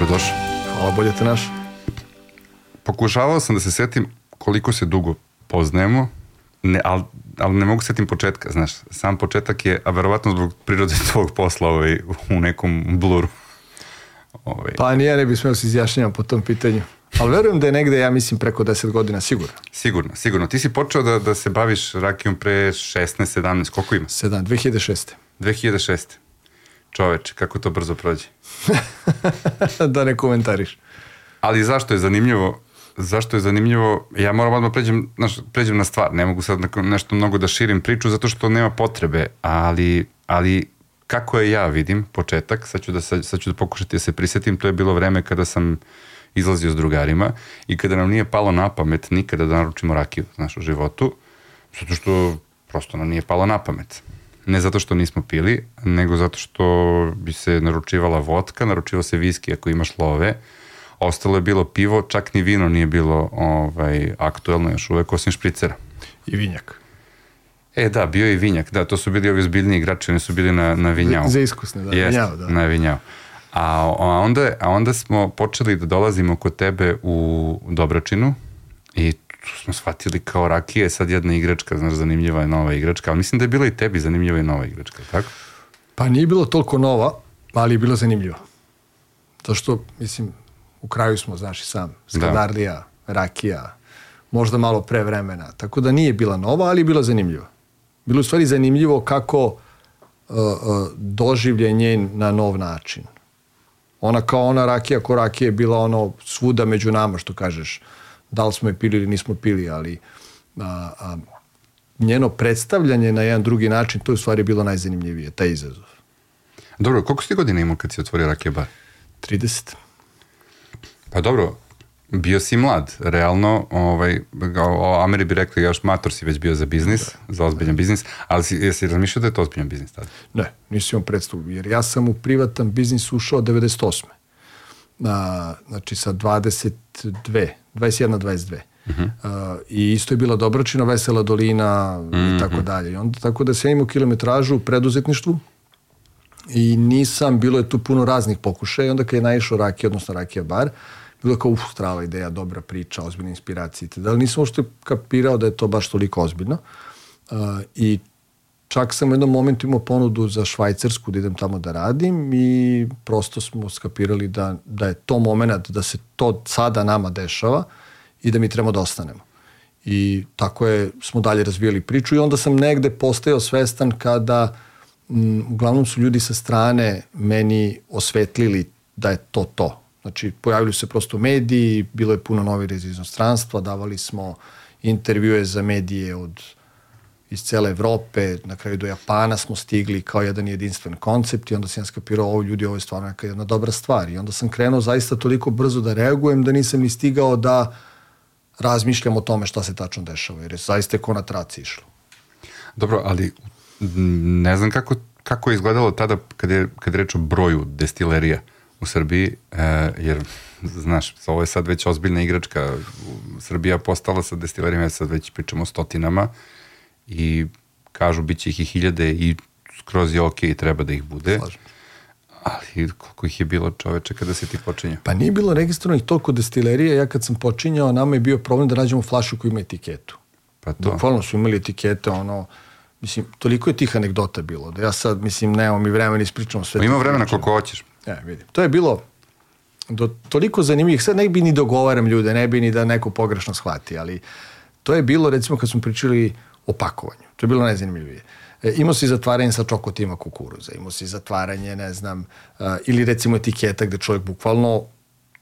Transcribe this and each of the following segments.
dobrodošao. Hvala, bolje te naš. Pokušavao sam da se setim koliko se dugo poznajemo, ne, ali, ali ne mogu setim početka, znaš, sam početak je, a verovatno zbog prirode tvog posla ovaj, u nekom bluru. Ovaj. Pa nije, ne bih smeo se izjašnjavati po tom pitanju. Ali verujem da je negde, ja mislim, preko 10 godina sigurno. Sigurno, sigurno. Ti si počeo da, da se baviš rakijom pre 16, 17, koliko ima? 7, 2006. 2006. Čoveče, kako to brzo prođe. da ne komentariš. Ali zašto je zanimljivo? Zašto je zanimljivo? Ja moram odmah pređem, znaš, pređem na stvar. Ne mogu sad nešto mnogo da širim priču zato što nema potrebe, ali, ali kako je ja vidim početak, sad ću da, sad, sad ću da pokušati da se prisetim, to je bilo vreme kada sam izlazio s drugarima i kada nam nije palo na pamet nikada da naručimo rakiju znaš, u životu, zato što prosto nam nije palo na pamet. Ne zato što nismo pili, nego zato što bi se naručivala vodka, naručivao se viski ako imaš love, ostalo je bilo pivo, čak ni vino nije bilo ovaj, aktuelno još uvek, osim špricera. I vinjak. E da, bio je i vinjak, da, to su bili ovi zbiljni igrači, oni su bili na, na vinjao. Za iskusne, da, Jest, vinjao, da. na vinjao. A, a, onda, a onda smo počeli da dolazimo kod tebe u Dobračinu i tu smo shvatili kao rakije sad jedna igračka, znaš, zanimljiva je nova igračka, ali mislim da je bila i tebi zanimljiva i nova igračka, tako? Pa nije bilo toliko nova, ali je bilo zanimljiva. To što, mislim, u kraju smo, znaš i sam, Skadardija, da. Rakija, možda malo pre vremena, tako da nije bila nova, ali je bila zanimljiva. Bilo u stvari zanimljivo kako uh, uh, doživlje njen na nov način. Ona kao ona rakija ko rakija je bila ono svuda među nama, što kažeš. Da li smo je pili ili nismo pili, ali a, a, njeno predstavljanje na jedan drugi način, to je u stvari bilo najzanimljivije, taj izazov. Dobro, koliko si godina imao kad si otvorio rakija bar? 30. Pa dobro, bio si mlad, realno, ovaj, o Ameri bi rekli još mator si već bio za biznis, da. za ozbiljan biznis, ali si, jesi razmišljao da je to ozbiljan biznis tada? Ne, nisam imao predstavu, jer ja sam u privatan biznis ušao 98. A, znači sa 22, 21, 22. Uh -huh. uh, I isto je bila Dobročina, Vesela dolina uh -huh. i mhm. tako dalje. I onda, tako da sam imao kilometražu u preduzetništvu i nisam, bilo je tu puno raznih pokušaja i onda kad je naišao Rakija, odnosno Rakija bar, bilo kao, uf, strava ideja, dobra priča, ozbiljna inspiracija. Da li nisam uopšte kapirao da je to baš toliko ozbiljno. Uh, I čak sam u jednom momentu imao ponudu za Švajcarsku da idem tamo da radim i prosto smo skapirali da, da je to moment da se to sada nama dešava i da mi trebamo da ostanemo. I tako je, smo dalje razvijali priču i onda sam negde postao svestan kada m, uglavnom su ljudi sa strane meni osvetlili da je to to Znači, pojavili se prosto mediji, bilo je puno novi iz inostranstva, davali smo intervjue za medije od iz cele Evrope, na kraju do Japana smo stigli kao jedan jedinstven koncept i onda sam ja skapirao, ovo ljudi, ovo je stvarno neka jedna dobra stvar. I onda sam krenuo zaista toliko brzo da reagujem da nisam ni stigao da razmišljam o tome šta se tačno dešava, jer je zaista ko na traci išlo. Dobro, ali ne znam kako, kako je izgledalo tada kad je, kad je reč o broju destilerija u Srbiji, e, jer znaš, ovo je sad već ozbiljna igračka. Srbija postala sa destilerima, sad već pričamo o stotinama i kažu bit će ih i hiljade i skroz je okej, okay, treba da ih bude. Slažem. Ali koliko ih je bilo čoveče kada se ti počinjao? Pa nije bilo registrovanih toliko destilerija. Ja kad sam počinjao, nama je bio problem da nađemo flašu koja ima etiketu. Pa to. Bukvalno su imali etikete, ono, mislim, toliko je tih anegdota bilo, da ja sad, mislim, nemamo mi vremena ispričamo sve. Ima vremena koliko hoćeš. Ja, vidim. To je bilo do, toliko zanimljivih, sad ne bi ni dogovaram ljude, ne bi ni da neko pogrešno shvati, ali to je bilo recimo kad smo pričali o pakovanju, to je bilo najzanimljivije. E, imao si zatvaranje sa čokotima kukuruza, imao si zatvaranje, ne znam, uh, ili recimo etiketa gde čovjek bukvalno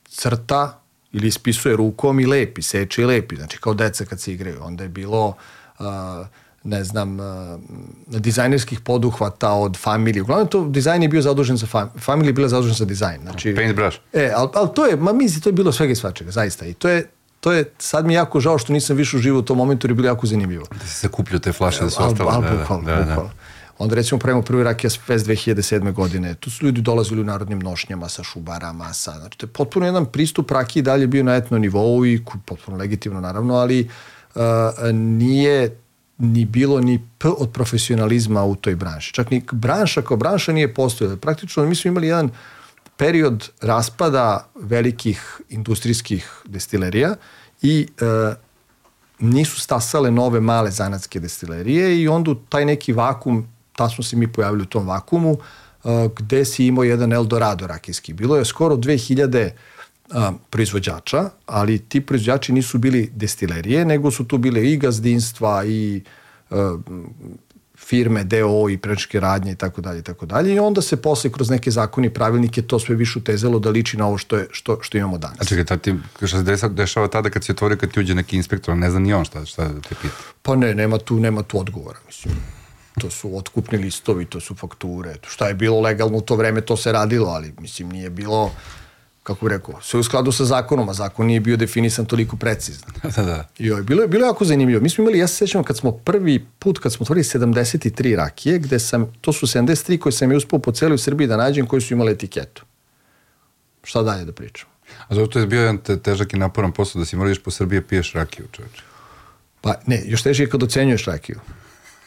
crta ili ispisuje rukom i lepi, seče i lepi, znači kao deca kad se igraju. Onda je bilo uh, ne znam, uh, dizajnerskih poduhvata od familije. Uglavnom to dizajn je bio zadužen za fam, familija je bila zadužena za dizajn. Znači, Paintbrush. E, ali, ali to je, ma misli, to je bilo svega i svačega, zaista. I to je, to je, sad mi je jako žao što nisam više uživao u tom momentu jer je bilo jako zanimljivo. Da se sakupljaju te flaše da su ostale. Al, al, da, bukvalno, da, da, bukvalno. Onda recimo pravimo prvi Rakija Fest 2007. godine. Tu su ljudi dolazili u narodnim nošnjama sa šubarama, sa, znači to je potpuno jedan pristup Rakiji dalje bio na etno nivou i potpuno legitimno naravno, ali uh, nije ni bilo ni p od profesionalizma u toj branši. Čak ni branša kao branša nije postojala. Praktično mi smo imali jedan period raspada velikih industrijskih destilerija i e, nisu stasale nove male zanatske destilerije i onda taj neki vakum, ta smo se mi pojavili u tom vakumu, uh, gde si imao jedan Eldorado rakijski. Bilo je skoro 2000 uh, proizvođača, ali ti proizvođači nisu bili destilerije, nego su tu bile i gazdinstva i uh, firme, DO i prečke radnje i tako dalje i tako dalje i onda se posle kroz neke zakoni i pravilnike to sve više utezalo da liči na ovo što, je, što, što imamo danas. A čekaj, tad ti, šta se dešava tada kad si otvorio, kad ti uđe neki inspektor, ne zna ni on šta, šta te pita? Pa ne, nema tu, nema tu odgovora, mislim. To su otkupni listovi, to su fakture, šta je bilo legalno u to vreme, to se radilo, ali mislim nije bilo kako bih rekao, sve u skladu sa zakonom, a zakon nije bio definisan toliko precizno. da, da. I oj, bilo, je, bilo je jako zanimljivo. Mi smo imali, ja se sećam kad smo prvi put, kad smo otvorili 73 rakije, gde sam, to su 73 koje sam je uspao po celoj Srbiji da nađem, koji su imali etiketu. Šta dalje da pričam? A zato je bio jedan te, težak i naporan posao da si moraš po Srbiji piješ rakiju, čoveče. Pa ne, još teže je kad ocenjuješ rakiju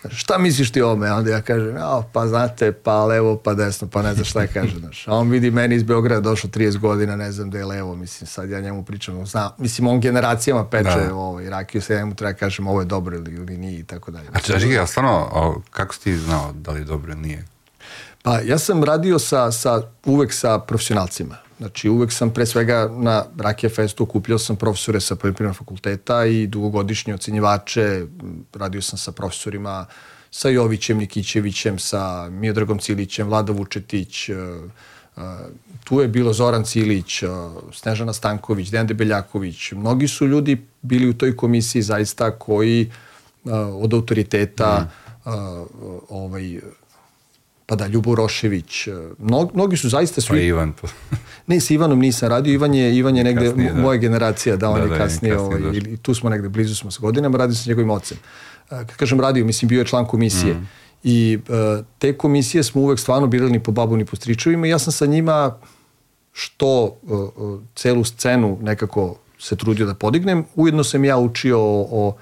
šta misliš ti o ome? Onda ja kažem, ja, pa znate, pa levo, pa desno, pa ne znam šta je kaže. Znaš. A on vidi meni iz Beograda došao 30 godina, ne znam da je levo, mislim, sad ja njemu pričam, zna, mislim, on generacijama peče da. ovo, i rakiju, se ja njemu treba kažem ovo je dobro ili, ili nije i tako dalje. A čeži, ja stvarno, o, kako si ti znao da li je dobro ili nije? Pa ja sam radio sa, sa, uvek sa profesionalcima. Znači, uvek sam pre svega na Rakija Festu okupljao sam profesore sa poljoprivrednog fakulteta i dugogodišnje ocenjivače, radio sam sa profesorima, sa Jovićem Nikićevićem, sa Miodragom Cilićem, Vlada Vučetić, uh, uh, tu je bilo Zoran Cilić, uh, Snežana Stanković, Dejan Debeljaković. Mnogi su ljudi bili u toj komisiji zaista koji od autoriteta mm. ovaj, pa da, Ljubo Rošević, mnog, mnogi su zaista svi... Pa Ivan. Ne, sa Ivanom nisam radio, Ivan je, Ivan je negde kasnije, da. moja generacija, da, on da, je da, kasnije, kasnije ovaj, i tu smo negde, blizu smo sa godinama, radio sam s njegovim ocem. Kad kažem radio, mislim, bio je član komisije. Mm. I uh, te komisije smo uvek stvarno birali ni po babu ni po stričevima i ja sam sa njima što uh, celu scenu nekako se trudio da podignem. Ujedno sam ja učio o, o,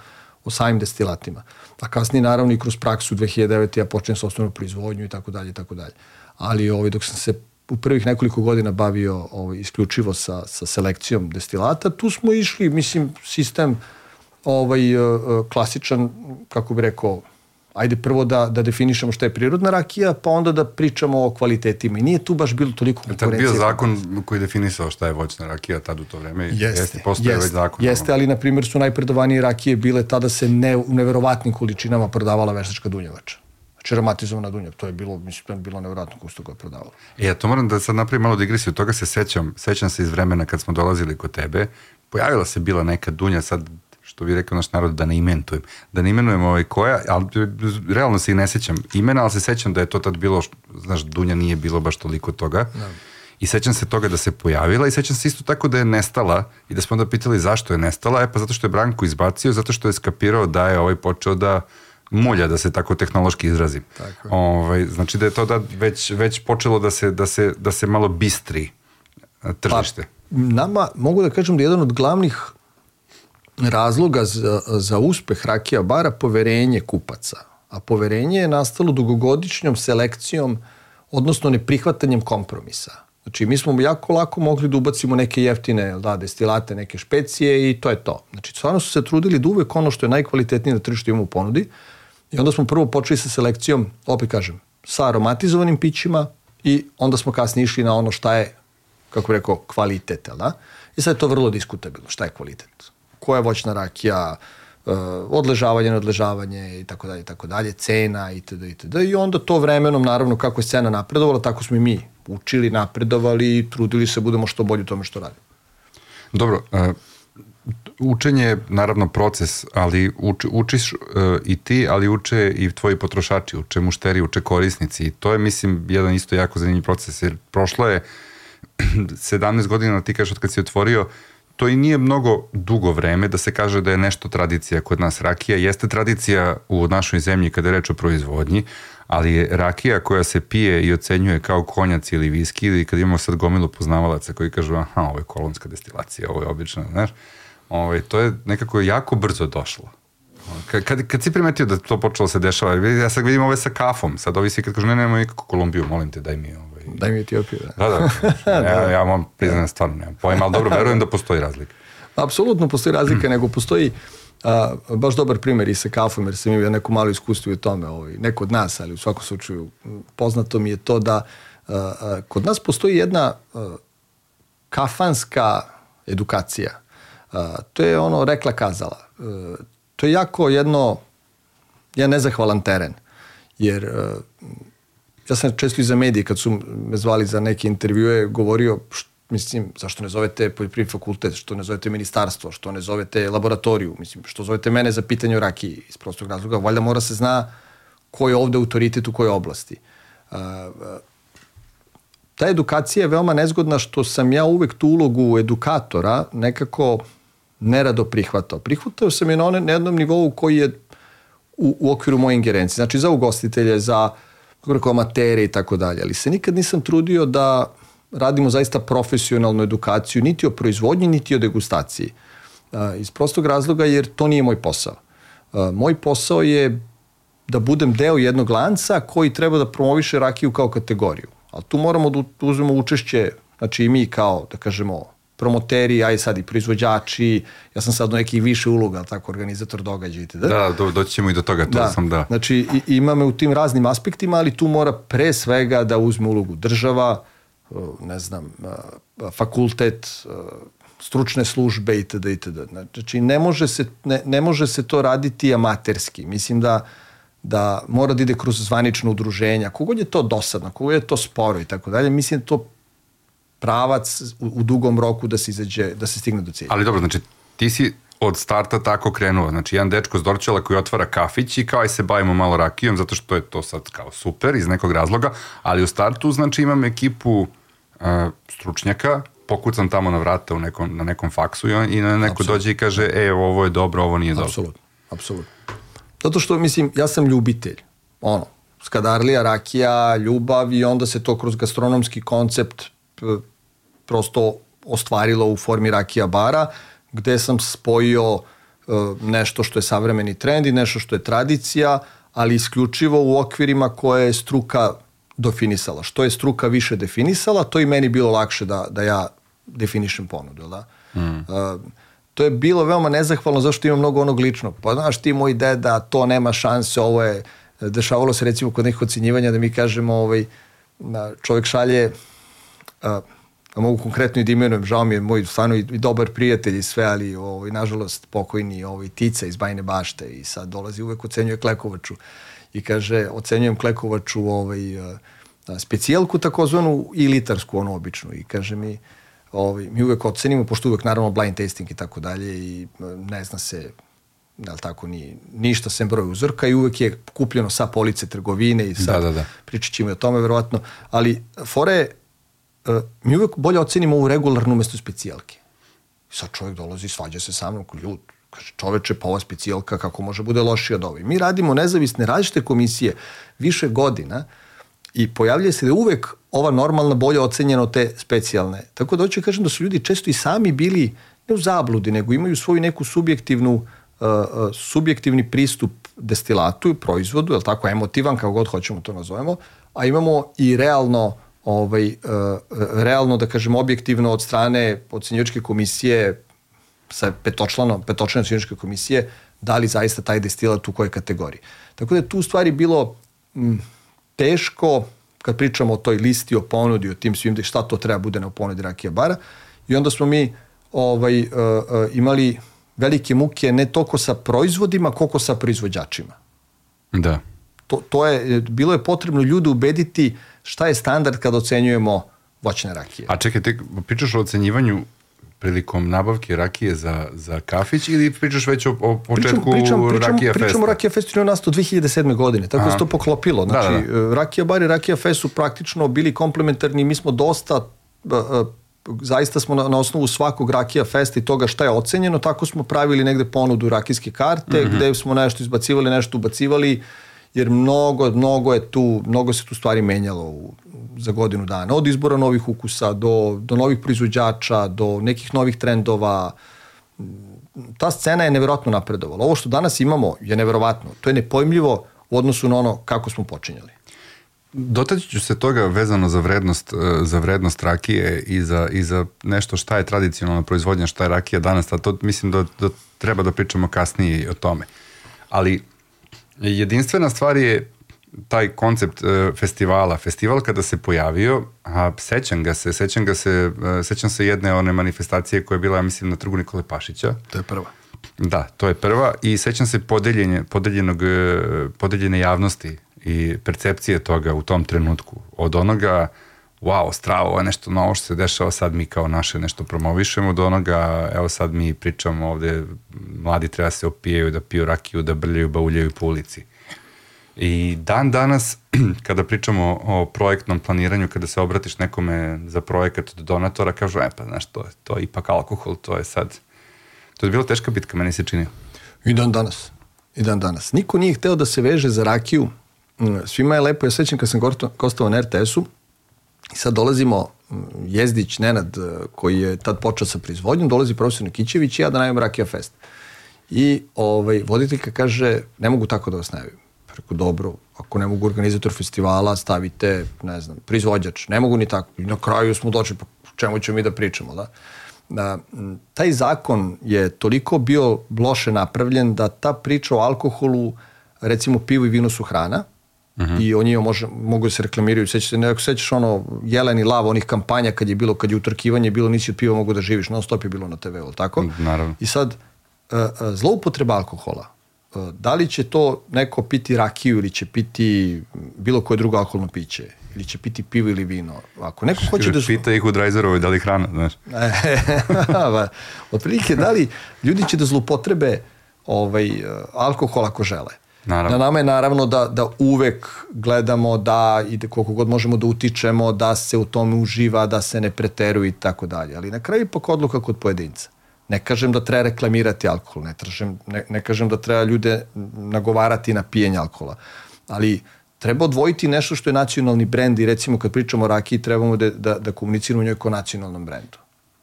o samim destilatima. A kasnije naravno i kroz praksu 2009. ja počnem osnovnom proizvodnju i tako dalje i tako dalje. Ali ovaj, dok sam se u prvih nekoliko godina bavio ovaj, isključivo sa, sa selekcijom destilata. Tu smo išli, mislim, sistem ovaj, e, e, klasičan, kako bi rekao, ajde prvo da, da definišemo šta je prirodna rakija, pa onda da pričamo o kvalitetima. I nije tu baš bilo toliko konkurencije. Tad bio zakon koji je definisao šta je voćna rakija tad u to vreme? Jeste, jeste postoje jeste, već zakon. Jeste, ali na primjer su najpredovanije rakije bile tada se ne, u neverovatnim količinama prodavala veštačka dunjevača. Znači aromatizovana dunja, to je bilo, mislim, to je bilo nevjerojatno kusto koje je prodavalo. E, ja to moram da sad napravim malo digresiju, toga se sećam, sećam se iz vremena kad smo dolazili kod tebe, pojavila se bila neka dunja, sad što bi rekao naš narod, da ne imentujem. Da ne imenujem ovaj koja, ali realno se i ne sećam imena, ali se sećam da je to tad bilo, znaš, Dunja nije bilo baš toliko toga. Da. I sećam se toga da se pojavila i sećam se isto tako da je nestala i da smo onda pitali zašto je nestala, e pa zato što je Branko izbacio, zato što je skapirao da je ovaj počeo da mulja, da se tako tehnološki izrazim. Tako. Ovaj, znači da je to da već, već počelo da se, da se, da se malo bistri tržište. Pa, nama, mogu da kažem da je jedan od glavnih razloga za, za uspeh Rakija bara poverenje kupaca. A poverenje je nastalo dugogodišnjom selekcijom, odnosno neprihvatanjem kompromisa. Znači, mi smo jako lako mogli da ubacimo neke jeftine da, destilate, neke špecije i to je to. Znači, stvarno su se trudili da uvek ono što je najkvalitetnije na tržištu imamo u ponudi i onda smo prvo počeli sa selekcijom, opet kažem, sa aromatizovanim pićima i onda smo kasnije išli na ono šta je, kako rekao, kvalitet, da? I sad je to vrlo diskutabilno, šta je kvalitet koja voćna rakija, uh, odležavanje, nadležavanje i tako dalje, i tako dalje, cena itd. itd. I onda to vremenom, naravno, kako je scena napredovala, tako smo i mi učili, napredovali i trudili se da budemo što bolji u tome što radimo. Dobro, uh, učenje je naravno proces, ali uč, učiš uh, i ti, ali uče i tvoji potrošači, uče mušteri, uče korisnici i to je, mislim, jedan isto jako zanimljiv proces, jer prošlo je 17 godina, ti kažeš od kad si otvorio, to i nije mnogo dugo vreme da se kaže da je nešto tradicija kod nas. Rakija jeste tradicija u našoj zemlji kada je reč o proizvodnji, ali je rakija koja se pije i ocenjuje kao konjac ili viski ili kad imamo sad gomilu poznavalaca koji kažu aha, ovo je kolonska destilacija, ovo je obično, znaš, ovaj, to je nekako jako brzo došlo. Kad, kad, kad si primetio da to počelo se dešava, ja sad vidim ove sa kafom, sad ovi svi kad kažu ne, nemamo nikako Kolumbiju, molim te, daj mi ovaj. Daj mi Etiopiju. Da, da. da. ja, ja vam priznam stvarno, nemam pojma, ali dobro, verujem da postoji razlika. Apsolutno postoji razlika, nego postoji a, baš dobar primer i sa kafom, jer sam imao neko malo iskustvo u tome, ovaj, neko od nas, ali u svakom slučaju poznato mi je to da a, a, kod nas postoji jedna a, kafanska edukacija. A, to je ono rekla kazala. A, to je jako jedno, jedan nezahvalan teren, jer a, ja sam često iza medije kad su me zvali za neke intervjue govorio mislim, zašto ne zovete poljoprivredni fakultet, što ne zovete ministarstvo, što ne zovete laboratoriju, mislim, što zovete mene za pitanje o rakiji iz prostog razloga, valjda mora se zna ko je ovde autoritet u kojoj oblasti. Uh, ta edukacija je veoma nezgodna što sam ja uvek tu ulogu edukatora nekako nerado prihvatao. Prihvatao sam je na, one, na jednom nivou koji je u, u okviru moje ingerencije. Znači za ugostitelje, za kako amatere i tako dalje. Ali se nikad nisam trudio da radimo zaista profesionalnu edukaciju, niti o proizvodnji, niti o degustaciji. Iz prostog razloga jer to nije moj posao. Moj posao je da budem deo jednog lanca koji treba da promoviše rakiju kao kategoriju. Ali tu moramo da uzmemo učešće, znači i mi kao, da kažemo, promoteri, aj sad i proizvođači, ja sam sad u nekih više uloga, tako, organizator događaja, Da, da do, doći ćemo i do toga, to da. sam da. Znači, i, ima me u tim raznim aspektima, ali tu mora pre svega da uzme ulogu država, ne znam, fakultet, stručne službe itd. itd. Znači, ne može, se, ne, ne može se to raditi amaterski. Mislim da da mora da ide kroz zvanično udruženja, kogod je to dosadno, kogod je to sporo i tako dalje, mislim da to pravac u, u dugom roku da se izađe, da se stigne do cilja. Ali dobro, znači ti si od starta tako krenuo. Znači, jedan dečko s Dorčela koji otvara kafić i kao aj se bavimo malo rakijom, zato što je to sad kao super iz nekog razloga, ali u startu, znači, imam ekipu uh, stručnjaka, pokucam tamo na vrata u nekom, na nekom faksu i, on, i na neko Absolut. dođe i kaže, e, ovo je dobro, ovo nije dobro. Apsolutno, apsolutno. Zato što, mislim, ja sam ljubitelj. Ono, skadarlija, rakija, ljubav i onda se to kroz gastronomski koncept prosto ostvarilo u formi rakija bara, gde sam spojio uh, nešto što je savremeni trend i nešto što je tradicija, ali isključivo u okvirima koje je struka definisala. Što je struka više definisala, to i meni bilo lakše da, da ja definišem ponudu. Da? Mm. Uh, to je bilo veoma nezahvalno zašto ima mnogo onog ličnog. Pa znaš ti moj deda, to nema šanse, ovo je, dešavalo se recimo kod nekih ocenjivanja da mi kažemo ovaj, čovjek šalje a, a mogu konkretno i da imenujem, žao mi je moj stvarno i, i dobar prijatelj i sve, ali ovaj, nažalost pokojni ovaj, Tica iz Bajne bašte i sad dolazi uvek ocenjuje Klekovaču i kaže ocenjujem Klekovaču ovaj, a, specijalku takozvanu i litarsku onu običnu i kaže mi ovaj, mi uvek ocenimo, pošto uvek naravno blind tasting i tako dalje i ne zna se da li tako, ni, ništa sem broj uzorka i uvek je kupljeno sa police trgovine i sad da, da, da. pričat ćemo o tome verovatno, ali fore mi uvek bolje ocenimo ovu regularnu umesto specijalke. I sad čovjek dolazi i svađa se sa mnom, ljud, kaže čoveče, pa ova specijalka kako može bude lošija od ove. Mi radimo nezavisne različite komisije više godina i pojavljuje se da uvek ova normalna bolje ocenjena od te specijalne. Tako da hoću da kažem da su ljudi često i sami bili ne u zabludi, nego imaju svoju neku subjektivnu uh, uh, subjektivni pristup destilatu i proizvodu, je tako, emotivan, kako god hoćemo to nazovemo, a imamo i realno ovaj, uh, realno, da kažem, objektivno od strane ocenjivačke komisije sa petočlanom, petočlane ocenjivačke komisije, da li zaista taj destilat u kojoj kategoriji. Tako da je tu u stvari bilo m, teško kad pričamo o toj listi, o ponudi, o tim svim, šta to treba bude na ponudi rakija bara. I onda smo mi ovaj, uh, uh, imali velike muke ne toliko sa proizvodima, koliko sa proizvođačima. Da. To, to je, bilo je potrebno ljude ubediti šta je standard kad ocenjujemo voćne rakije. A čekaj, te pričaš o ocenjivanju prilikom nabavke rakije za, za kafić ili pričaš već o, o početku pričam, pričam, pričam, Rakija Festa? Pričamo o Rakija Festu je nasto 2007. godine, tako da se to poklopilo. Da, znači, da, da. Rakija Bar i Rakija Fest su praktično bili komplementarni, mi smo dosta zaista smo na, na osnovu svakog Rakija Festa i toga šta je ocenjeno, tako smo pravili negde ponudu rakijske karte, mm -hmm. gde smo nešto izbacivali, nešto ubacivali, jer mnogo, mnogo je tu, mnogo se tu stvari menjalo u, za godinu dana. Od izbora novih ukusa do, do novih proizvođača, do nekih novih trendova. Ta scena je neverovatno napredovala. Ovo što danas imamo je neverovatno. To je nepojmljivo u odnosu na ono kako smo počinjali. dotaći ću se toga vezano za vrednost, e, za vrednost rakije i za, i za nešto šta je tradicionalna proizvodnja, šta je rakija danas, a to mislim da, da treba da pričamo kasnije o tome. Ali jedinstvena stvar je taj koncept uh, festivala. Festival kada se pojavio, a sećam ga se, sećam ga se, uh, sećam se jedne one manifestacije koja je bila, ja mislim, na trgu Nikole Pašića. To je prva. Da, to je prva i sećam se podeljenje, podeljenog, uh, podeljene javnosti i percepcije toga u tom trenutku. Od onoga, wow, stravo, ovo je nešto novo što se dešava, sad mi kao naše nešto promovišemo, od onoga, evo sad mi pričamo ovde, mladi treba se opijaju, da piju rakiju, da brljaju, bauljaju po ulici. I dan danas, kada pričamo o projektnom planiranju, kada se obratiš nekome za projekat od donatora, kažu, e pa znaš, to, to je ipak alkohol, to je sad... To je bila teška bitka, meni se čini. I dan danas. I dan danas. Niko nije hteo da se veže za rakiju. Mm, svima je lepo, ja sećam kad sam kostovao na RTS-u, i sad dolazimo Jezdić Nenad, e, koji je tad počeo sa proizvodnjom, dolazi profesor Nikićević i ja da najavim Rakija Fest. I ovaj, voditeljka kaže, ne mogu tako da vas najavim. Preko dobro, ako ne mogu organizator festivala, stavite, ne znam, proizvođač. Ne mogu ni tako. I na kraju smo došli, pa čemu ćemo mi da pričamo, da? da taj zakon je toliko bio loše napravljen da ta priča o alkoholu, recimo pivo i vino su hrana, Uh -huh. i o njima može, mogu da se reklamiraju. Sećaš se, nekako sećaš ono Jelen i Lav, onih kampanja kad je bilo, kad je utrkivanje bilo, nisi od piva mogu da živiš, non stop je bilo na TV-u, tako? Naravno. I sad, uh, zloupotreba alkohola, uh, da li će to neko piti rakiju ili će piti bilo koje drugo alkoholno piće, ili će piti pivo ili vino. Ako neko hoće da... Pita ih u Drajzerovoj da li hrana, znaš. Otprilike, da li ljudi će da zloupotrebe ovaj, alkohol ako žele. Naravno. Na nama je naravno da, da uvek gledamo da ide koliko god možemo da utičemo, da se u tome uživa, da se ne preteruje i tako dalje. Ali na kraju ipak odluka kod pojedinca. Ne kažem da treba reklamirati alkohol, ne, tražem, ne, ne kažem da treba ljude nagovarati na pijenje alkohola, ali treba odvojiti nešto što je nacionalni brend i recimo kad pričamo o rakiji trebamo da, da, da komuniciramo njoj kao nacionalnom brendu.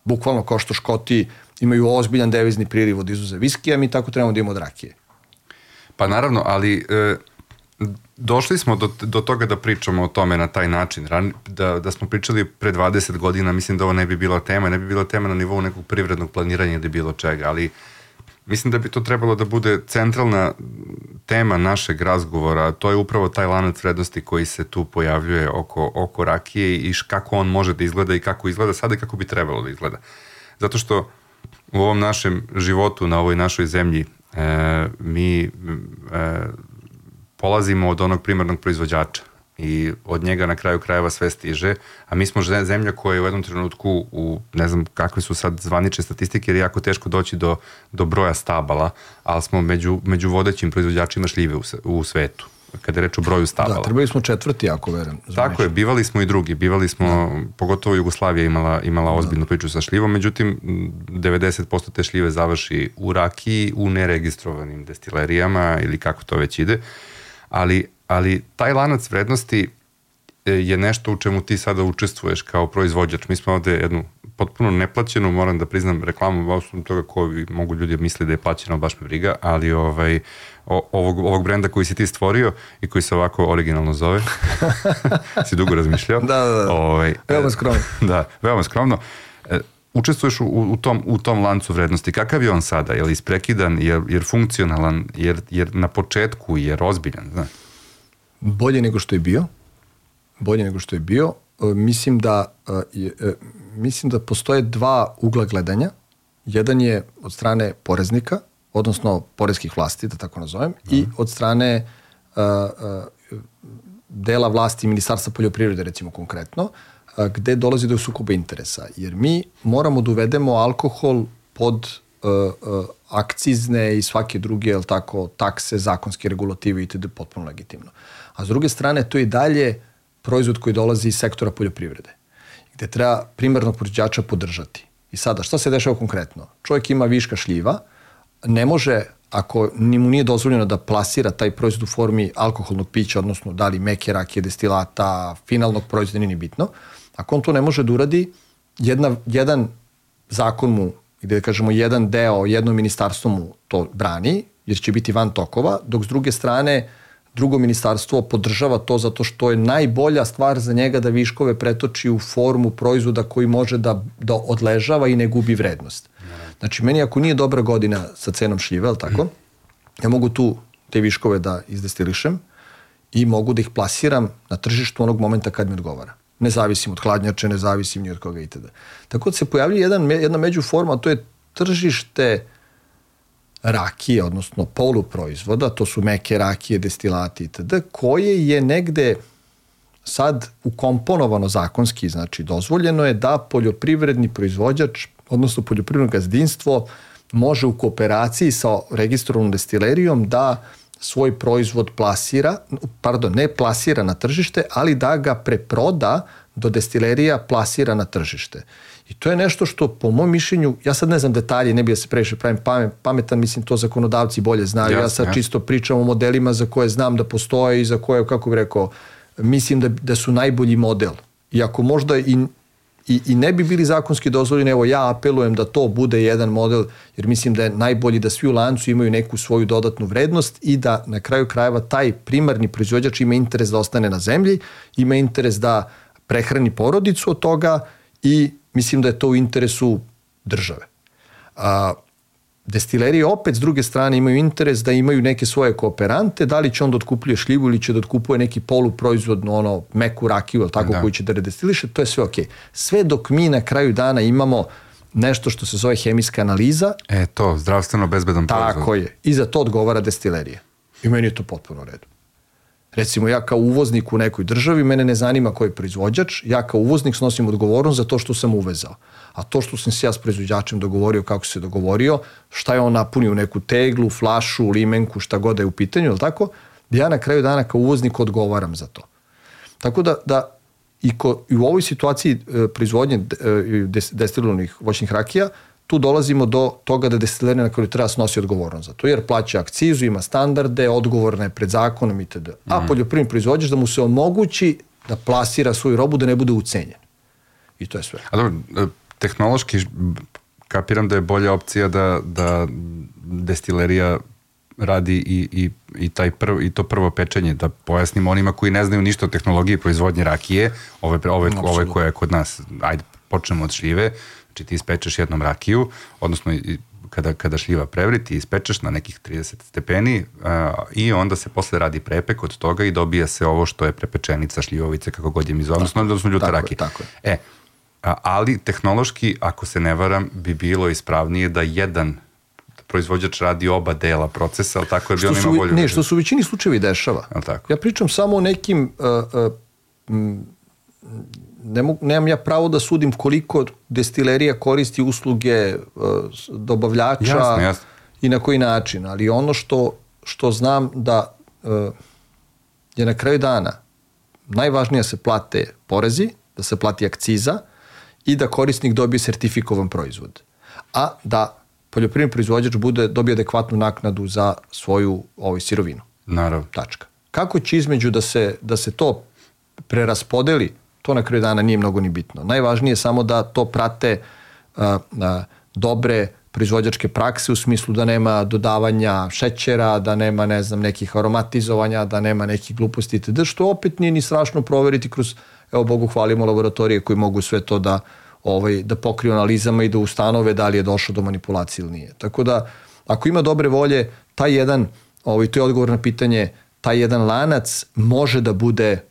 Bukvalno kao što Škoti imaju ozbiljan devizni priliv od izuze viskija, mi tako trebamo da imamo od rakije. Pa naravno, ali e, došli smo do, do toga da pričamo o tome na taj način. Ran, da, da smo pričali pre 20 godina, mislim da ovo ne bi bila tema, ne bi bila tema na nivou nekog privrednog planiranja ili bilo čega, ali mislim da bi to trebalo da bude centralna tema našeg razgovora, to je upravo taj lanac vrednosti koji se tu pojavljuje oko, oko rakije i kako on može da izgleda i kako izgleda sada i kako bi trebalo da izgleda. Zato što u ovom našem životu, na ovoj našoj zemlji, e, mi e, polazimo od onog primarnog proizvođača i od njega na kraju krajeva sve stiže, a mi smo zemlja koja je u jednom trenutku u, ne znam kakve su sad zvanične statistike, jer je jako teško doći do, do broja stabala, ali smo među, među vodećim proizvođačima šljive u, u svetu kada je reč o broju stabala. Da, trebali smo četvrti, ako verujem. Tako je, bivali smo i drugi, bivali smo, da. pogotovo Jugoslavija imala, imala da. ozbiljnu da. priču sa šljivom, međutim 90% te šljive završi u rakiji, u neregistrovanim destilerijama ili kako to već ide, ali, ali taj lanac vrednosti je nešto u čemu ti sada učestvuješ kao proizvođač. Mi smo ovde jednu potpuno neplaćenu, moram da priznam reklamu, osnovu toga ko mogu ljudi misli da je plaćeno, baš me briga, ali ovaj, ovog, ovog brenda koji si ti stvorio i koji se ovako originalno zove, si dugo razmišljao. da, da, da. Ovaj, veoma skromno. Da, veoma skromno. E, učestvuješ u, u, tom, u tom lancu vrednosti. Kakav je on sada? Je li isprekidan, je, je funkcionalan, jer, jer na početku je ozbiljan? Znaš? Bolje nego što je bio. Bolje nego što je bio. E, mislim da, e, mislim da postoje dva ugla gledanja. Jedan je od strane poreznika, odnosno poreskih vlasti, da tako nazovem, mm. i od strane dela vlasti Ministarstva poljoprivrede, recimo konkretno, gde dolazi do sukoba interesa. Jer mi moramo da uvedemo alkohol pod akcizne i svake druge, jel tako, takse, zakonske regulative i td. potpuno legitimno. A s druge strane, to je dalje proizvod koji dolazi iz sektora poljoprivrede, gde treba primarnog proizvođača podržati. I sada, šta se dešava konkretno? Čovjek ima viška šljiva, uh, ne može, ako mu nije dozvoljeno da plasira taj proizvod u formi alkoholnog pića, odnosno da li meke rakije, destilata, finalnog proizvoda, nije ni bitno, ako on to ne može da uradi, jedna, jedan zakon mu, gde da kažemo jedan deo, jedno ministarstvo mu to brani, jer će biti van tokova, dok s druge strane drugo ministarstvo podržava to zato što je najbolja stvar za njega da viškove pretoči u formu proizvoda koji može da, da odležava i ne gubi vrednost. Znači, meni ako nije dobra godina sa cenom šljive, ali tako, ja mogu tu te viškove da izdestilišem i mogu da ih plasiram na tržištu onog momenta kad mi odgovara. Ne zavisim od hladnjače, ne zavisim ni od koga itd. Tako da se pojavlja jedan, jedna međuforma, to je tržište rakije, odnosno poluproizvoda, to su meke rakije, destilati itd., koje je negde sad ukomponovano zakonski, znači dozvoljeno je da poljoprivredni proizvođač, odnosno poljoprivredno gazdinstvo, može u kooperaciji sa registrovanom destilerijom da svoj proizvod plasira, pardon, ne plasira na tržište, ali da ga preproda do destilerija plasira na tržište. I to je nešto što po mom mišljenju, ja sad ne znam detalje, ne bi da se previše pravim pametan, mislim to zakonodavci bolje znaju. Jasne, ja sad čisto pričam o modelima za koje znam da postoje i za koje, kako bih rekao, mislim da, da su najbolji model. I ako možda i, i, i ne bi bili zakonski dozvoljeni, evo ja apelujem da to bude jedan model, jer mislim da je najbolji da svi u lancu imaju neku svoju dodatnu vrednost i da na kraju krajeva taj primarni proizvođač ima interes da ostane na zemlji, ima interes da prehrani porodicu od toga i mislim da je to u interesu države. A, destilerije opet s druge strane imaju interes da imaju neke svoje kooperante, da li će on da otkupljuje šljivu ili će da otkupuje neki poluproizvodno, ono, meku rakiju, ili tako, da. koji će da redestiliše, to je sve okej. Okay. Sve dok mi na kraju dana imamo nešto što se zove hemijska analiza. E to, zdravstveno bezbedan proizvod. Tako je. I za to odgovara destilerija. I meni je to potpuno u redu. Recimo ja kao uvoznik u nekoj državi, mene ne zanima koji je proizvođač, ja kao uvoznik snosim odgovornost za to što sam uvezao. A to što sam se ja s proizvođačem dogovorio, kako se dogovorio, šta je on napunio neku teglu, flašu, limenku, šta god da je u pitanju, ili tako, ja na kraju dana kao uvoznik odgovaram za to. Tako da, da i, ko, i u ovoj situaciji e, proizvodnje e, destilovanih voćnih rakija, tu dolazimo do toga da destilerija na koju treba snosi odgovornost za to, jer plaća akcizu, ima standarde, odgovorna je pred zakonom itd. A mm. poljoprivredni proizvođač da mu se omogući da plasira svoju robu, da ne bude ucenjen. I to je sve. A dobro, e, tehnološki kapiram da je bolja opcija da, da destilerija radi i, i, i, taj prv, i to prvo pečenje, da pojasnimo onima koji ne znaju ništa o tehnologiji proizvodnje rakije, ove, ove, ove koje je kod nas, ajde, počnemo od šljive, Znači ti ispečeš jednom rakiju, odnosno kada, kada šljiva prevri, ti ispečeš na nekih 30 stepeni uh, i onda se posle radi prepek od toga i dobija se ovo što je prepečenica šljivovice, kako god je mi zove, odnosno, odnosno ljuta rakije. Tako je. E, a, ali tehnološki, ako se ne varam, bi bilo ispravnije da jedan proizvođač radi oba dela procesa, ali tako je bi on ima bolju... Ne, što su u većini slučajevi dešava. tako? Ja pričam samo o nekim uh, uh, ne mogu, nemam ja pravo da sudim koliko destilerija koristi usluge uh, dobavljača jasne, jasne. i na koji način, ali ono što, što znam da uh, je na kraju dana najvažnije da se plate porezi, da se plati akciza i da korisnik dobije sertifikovan proizvod. A da poljoprivredni proizvođač bude dobije adekvatnu naknadu za svoju ovaj sirovinu. Naravno. Tačka. Kako će između da se, da se to preraspodeli to na kraju dana nije mnogo ni bitno. Najvažnije je samo da to prate uh, uh, dobre proizvođačke prakse u smislu da nema dodavanja šećera, da nema ne znam nekih aromatizovanja, da nema nekih gluposti itd. što opet nije ni strašno proveriti kroz evo Bogu hvalimo laboratorije koji mogu sve to da ovaj da pokriju analizama i da ustanove da li je došlo do manipulacije ili nije. Tako da ako ima dobre volje, taj jedan ovaj to je odgovor na pitanje, taj jedan lanac može da bude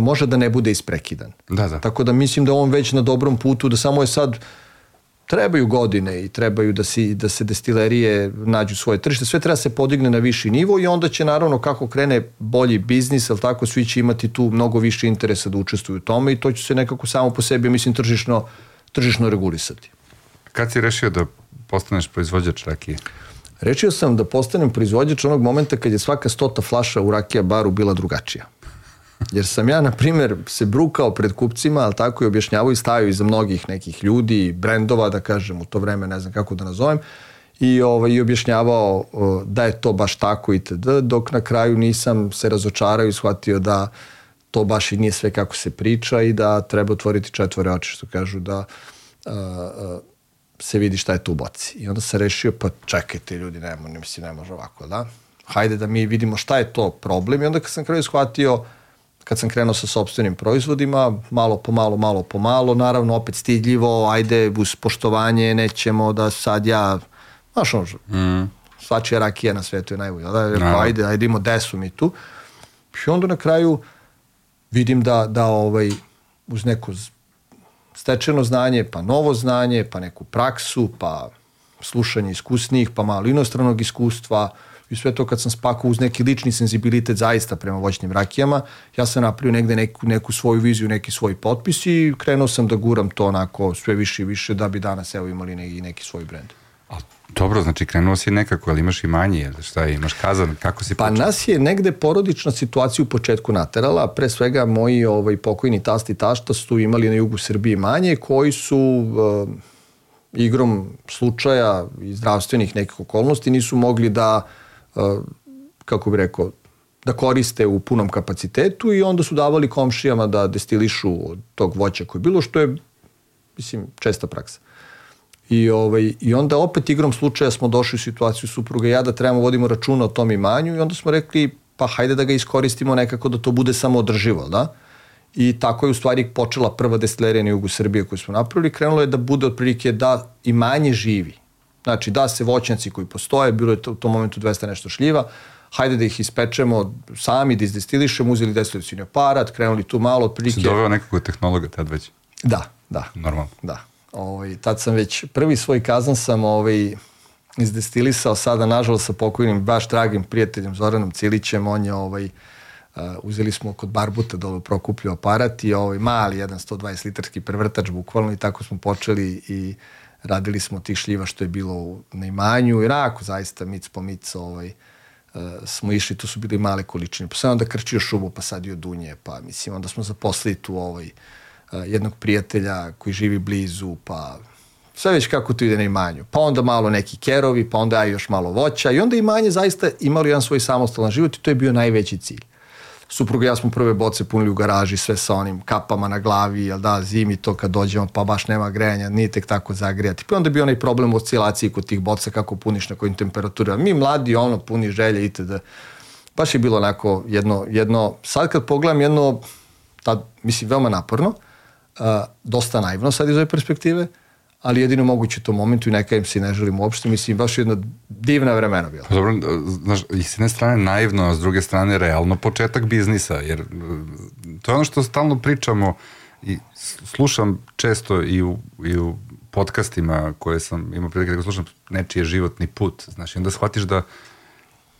može da ne bude isprekidan. Da, da. Tako da mislim da on već na dobrom putu, da samo je sad trebaju godine i trebaju da, si, da se destilerije nađu svoje tržište, sve treba se podigne na viši nivo i onda će naravno kako krene bolji biznis, ali tako svi će imati tu mnogo više interesa da učestvuju u tome i to će se nekako samo po sebi, mislim, tržišno, tržišno regulisati. Kad si rešio da postaneš proizvođač rakije? Rečio sam da postanem proizvođač onog momenta kad je svaka stota flaša u rakija baru bila drugačija. Jer sam ja, na primjer, se brukao pred kupcima, ali tako i objašnjavao i stavio iza mnogih nekih ljudi, brendova, da kažem, u to vreme, ne znam kako da nazovem, i, ovaj, i objašnjavao da je to baš tako itd., dok na kraju nisam se razočarao i shvatio da to baš i nije sve kako se priča i da treba otvoriti četvore oči, što kažu da a, a, se vidi šta je tu u boci. I onda se rešio, pa čekajte ljudi, ne, ne mislim, ne može ovako, da? hajde da mi vidimo šta je to problem i onda kad sam kraju shvatio kad sam krenuo sa sobstvenim proizvodima, malo po malo, malo po malo, naravno opet stidljivo, ajde uz poštovanje, nećemo da sad ja, znaš ono, mm. svačija rakija na svetu je najbolja, da, no. ajde, ajde imamo desu mi tu. I onda na kraju vidim da, da ovaj, uz neko stečeno znanje, pa novo znanje, pa neku praksu, pa slušanje iskusnijih, pa malo inostranog iskustva, i sve to kad sam spakao uz neki lični senzibilitet zaista prema voćnim rakijama, ja sam napravio negde neku, neku svoju viziju, neki svoj potpis i krenuo sam da guram to onako sve više i više da bi danas evo imali neki, neki svoj brend. A, dobro, znači krenuo si nekako, ali imaš i manje, šta imaš kazan, kako si Pa počeo? nas je negde porodična situacija u početku naterala, pre svega moji ovaj, pokojni tasti i tašta su imali na jugu Srbije manje, koji su uh, igrom slučaja i zdravstvenih nekih okolnosti nisu mogli da uh, kako bi rekao, da koriste u punom kapacitetu i onda su davali komšijama da destilišu od tog voća koje je bilo, što je, mislim, česta praksa. I, ovaj, I onda opet igrom slučaja smo došli u situaciju supruga i ja da trebamo vodimo računa o tom imanju i onda smo rekli pa hajde da ga iskoristimo nekako da to bude samo održivo, da? I tako je u stvari počela prva destilerija na jugu Srbije koju smo napravili. Krenulo je da bude otprilike da imanje živi. Znači da se voćnjaci koji postoje, bilo je to, u tom momentu 200 nešto šljiva, hajde da ih ispečemo sami, da izdestilišemo, uzeli destilacijni aparat, krenuli tu malo otprilike. Si doveo nekog tehnologa tad već? Da, da. Normalno. Da. Ovaj, tad sam već, prvi svoj kazan sam ovaj, izdestilisao sada, nažalost, sa pokojnim, baš dragim prijateljem Zoranom Cilićem, on je ovaj, Uh, uzeli smo kod Barbuta dole prokuplju aparat i ovaj mali jedan 120 litarski prevrtač bukvalno i tako smo počeli i radili smo tih šljiva što je bilo na imanju i rako zaista mic po mic ovaj, uh, smo išli, to su bili male količine, pa sam onda krčio šubu, pa sadio dunje, pa mislim, onda smo zaposlili tu ovaj, uh, jednog prijatelja koji živi blizu, pa sve već kako to ide na imanju. Pa onda malo neki kerovi, pa onda još malo voća i onda imanje zaista imalo jedan svoj samostalan život i to je bio najveći cilj supruga i ja smo prve boce punili u garaži, sve sa onim kapama na glavi, jel da, zimi to kad dođemo, pa baš nema grejanja, nije tek tako zagrijati. Pa onda bi onaj problem u oscilaciji kod tih boca, kako puniš na kojim temperaturama. Mi mladi, ono, puni želje, itd. Baš je bilo onako jedno, jedno, sad kad pogledam jedno, tad, mislim, veoma naporno, uh, dosta naivno sad iz ove perspektive, ali jedino moguće u tom momentu i neka im se ne želim uopšte. Mislim, baš jedna divna vremena bila. Pa dobro, znaš, i s jedne strane naivno, a s druge strane realno početak biznisa, jer e, to je ono što stalno pričamo i slušam često i u, i u podcastima koje sam imao prilike da slušam nečiji životni put, znaš, i onda shvatiš da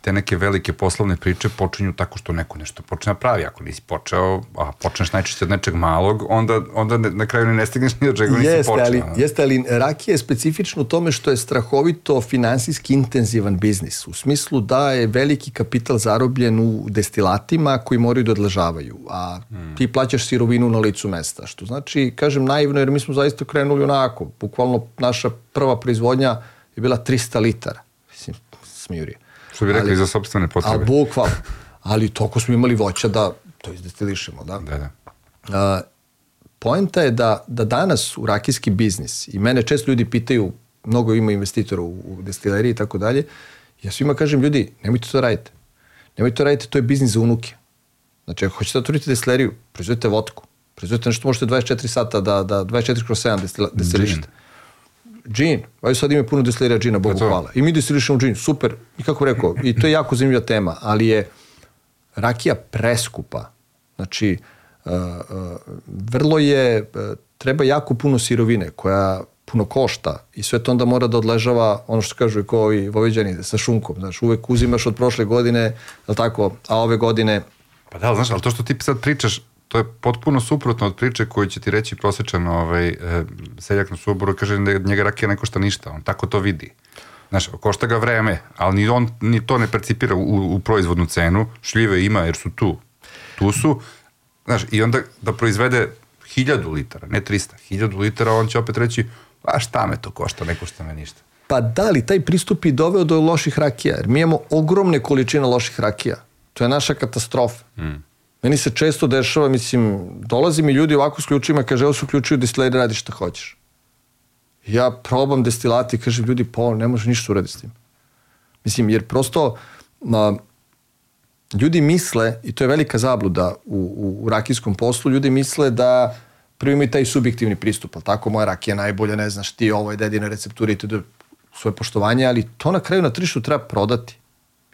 te neke velike poslovne priče počinju tako što neko nešto počne da pravi. Ako nisi počeo, a počneš najčešće od nečeg malog, onda, onda ne, na kraju ne stigneš ni od čega nisi jeste, počeo. Ali, jeste, ali rakija je specifično u tome što je strahovito finansijski intenzivan biznis. U smislu da je veliki kapital zarobljen u destilatima koji moraju da odležavaju, a hmm. ti plaćaš sirovinu na licu mesta. Što znači, kažem naivno, jer mi smo zaista krenuli onako. Bukvalno naša prva proizvodnja je bila 300 litara. Mislim, smijurije. Što bi rekli ali, za sobstvene potrebe. A bukval. Ali toliko smo imali voća da to izdestilišemo, da? Da, da. A, poenta je da, da danas u rakijski biznis, i mene često ljudi pitaju, mnogo ima investitora u, u destileriji i tako dalje, ja svima kažem, ljudi, nemojte to radite. Nemojte to radite, to je biznis za unuke. Znači, ako hoćete da otvorite destileriju, proizvodite vodku. Proizvodite nešto možete 24 sata, da, da 24 kroz 7 destilišete džin, aj sad ima puno destilera džina, Bogu to. hvala. I mi destilišemo džin, super. I kako rekao, i to je jako zanimljiva tema, ali je rakija preskupa. Znači, uh, uh, vrlo je, uh, treba jako puno sirovine koja puno košta i sve to onda mora da odležava ono što kažu i kao i voveđani sa šunkom. Znaš, uvek uzimaš od prošle godine, je tako, a ove godine... Pa da, znaš, ali to što ti sad pričaš, to je potpuno suprotno od priče koju će ti reći prosječan ovaj, e, seljak na suboru, kaže da njega rakija ne košta ništa, on tako to vidi. Znaš, košta ga vreme, ali ni on ni to ne percipira u, u proizvodnu cenu, šljive ima jer su tu. Tu su, znaš, i onda da proizvede hiljadu litara, ne 300, hiljadu litara, on će opet reći, a šta me to košta, ne košta me ništa. Pa da li, taj pristup i doveo do loših rakija, jer mi imamo ogromne količine loših rakija. To je naša katastrofa. Mm. Meni se često dešava, mislim, dolazi mi ljudi ovako s ključima, kaže, evo su ključevi destileri, radi šta hoćeš. Ja probam destilati, kaže, ljudi, pa ne može ništa uraditi s tim. Mislim, jer prosto No, ljudi misle, i to je velika zabluda u, u, u rakijskom poslu, ljudi misle da prvo imaju taj subjektivni pristup, ali tako moja rakija najbolja, ne znaš ti, ovo je dedina receptura i to svoje poštovanje, ali to na kraju na tržištu treba prodati.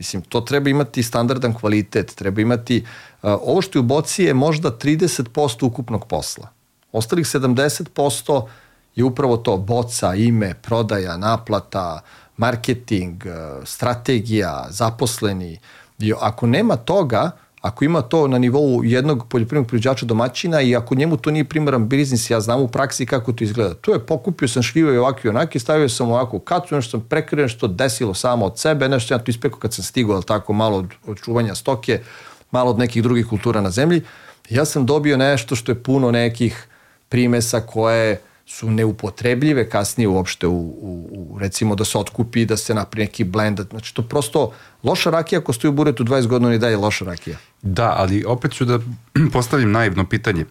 Mislim, to treba imati standardan kvalitet, treba imati, ovo što je u boci je možda 30% ukupnog posla. Ostalih 70% je upravo to, boca, ime, prodaja, naplata, marketing, strategija, zaposleni. I ako nema toga, ako ima to na nivou jednog poljoprivrednog proizvođača domaćina i ako njemu to nije primaran biznis, ja znam u praksi kako to izgleda. To je pokupio sam šljive i ovako i onaki, stavio sam ovako u kacu, nešto sam prekrio, nešto desilo samo od sebe, nešto ja to ispekao kad sam stigao, ali tako malo od, od čuvanja stoke, malo od nekih drugih kultura na zemlji. Ja sam dobio nešto što je puno nekih primesa koje su neupotrebljive kasnije uopšte u, u, u recimo da se otkupi, da se napravi neki blend. Znači to prosto loša rakija ako stoji u buretu 20 godina ni daje loša rakija. Da, ali opet ću da postavim naivno pitanje.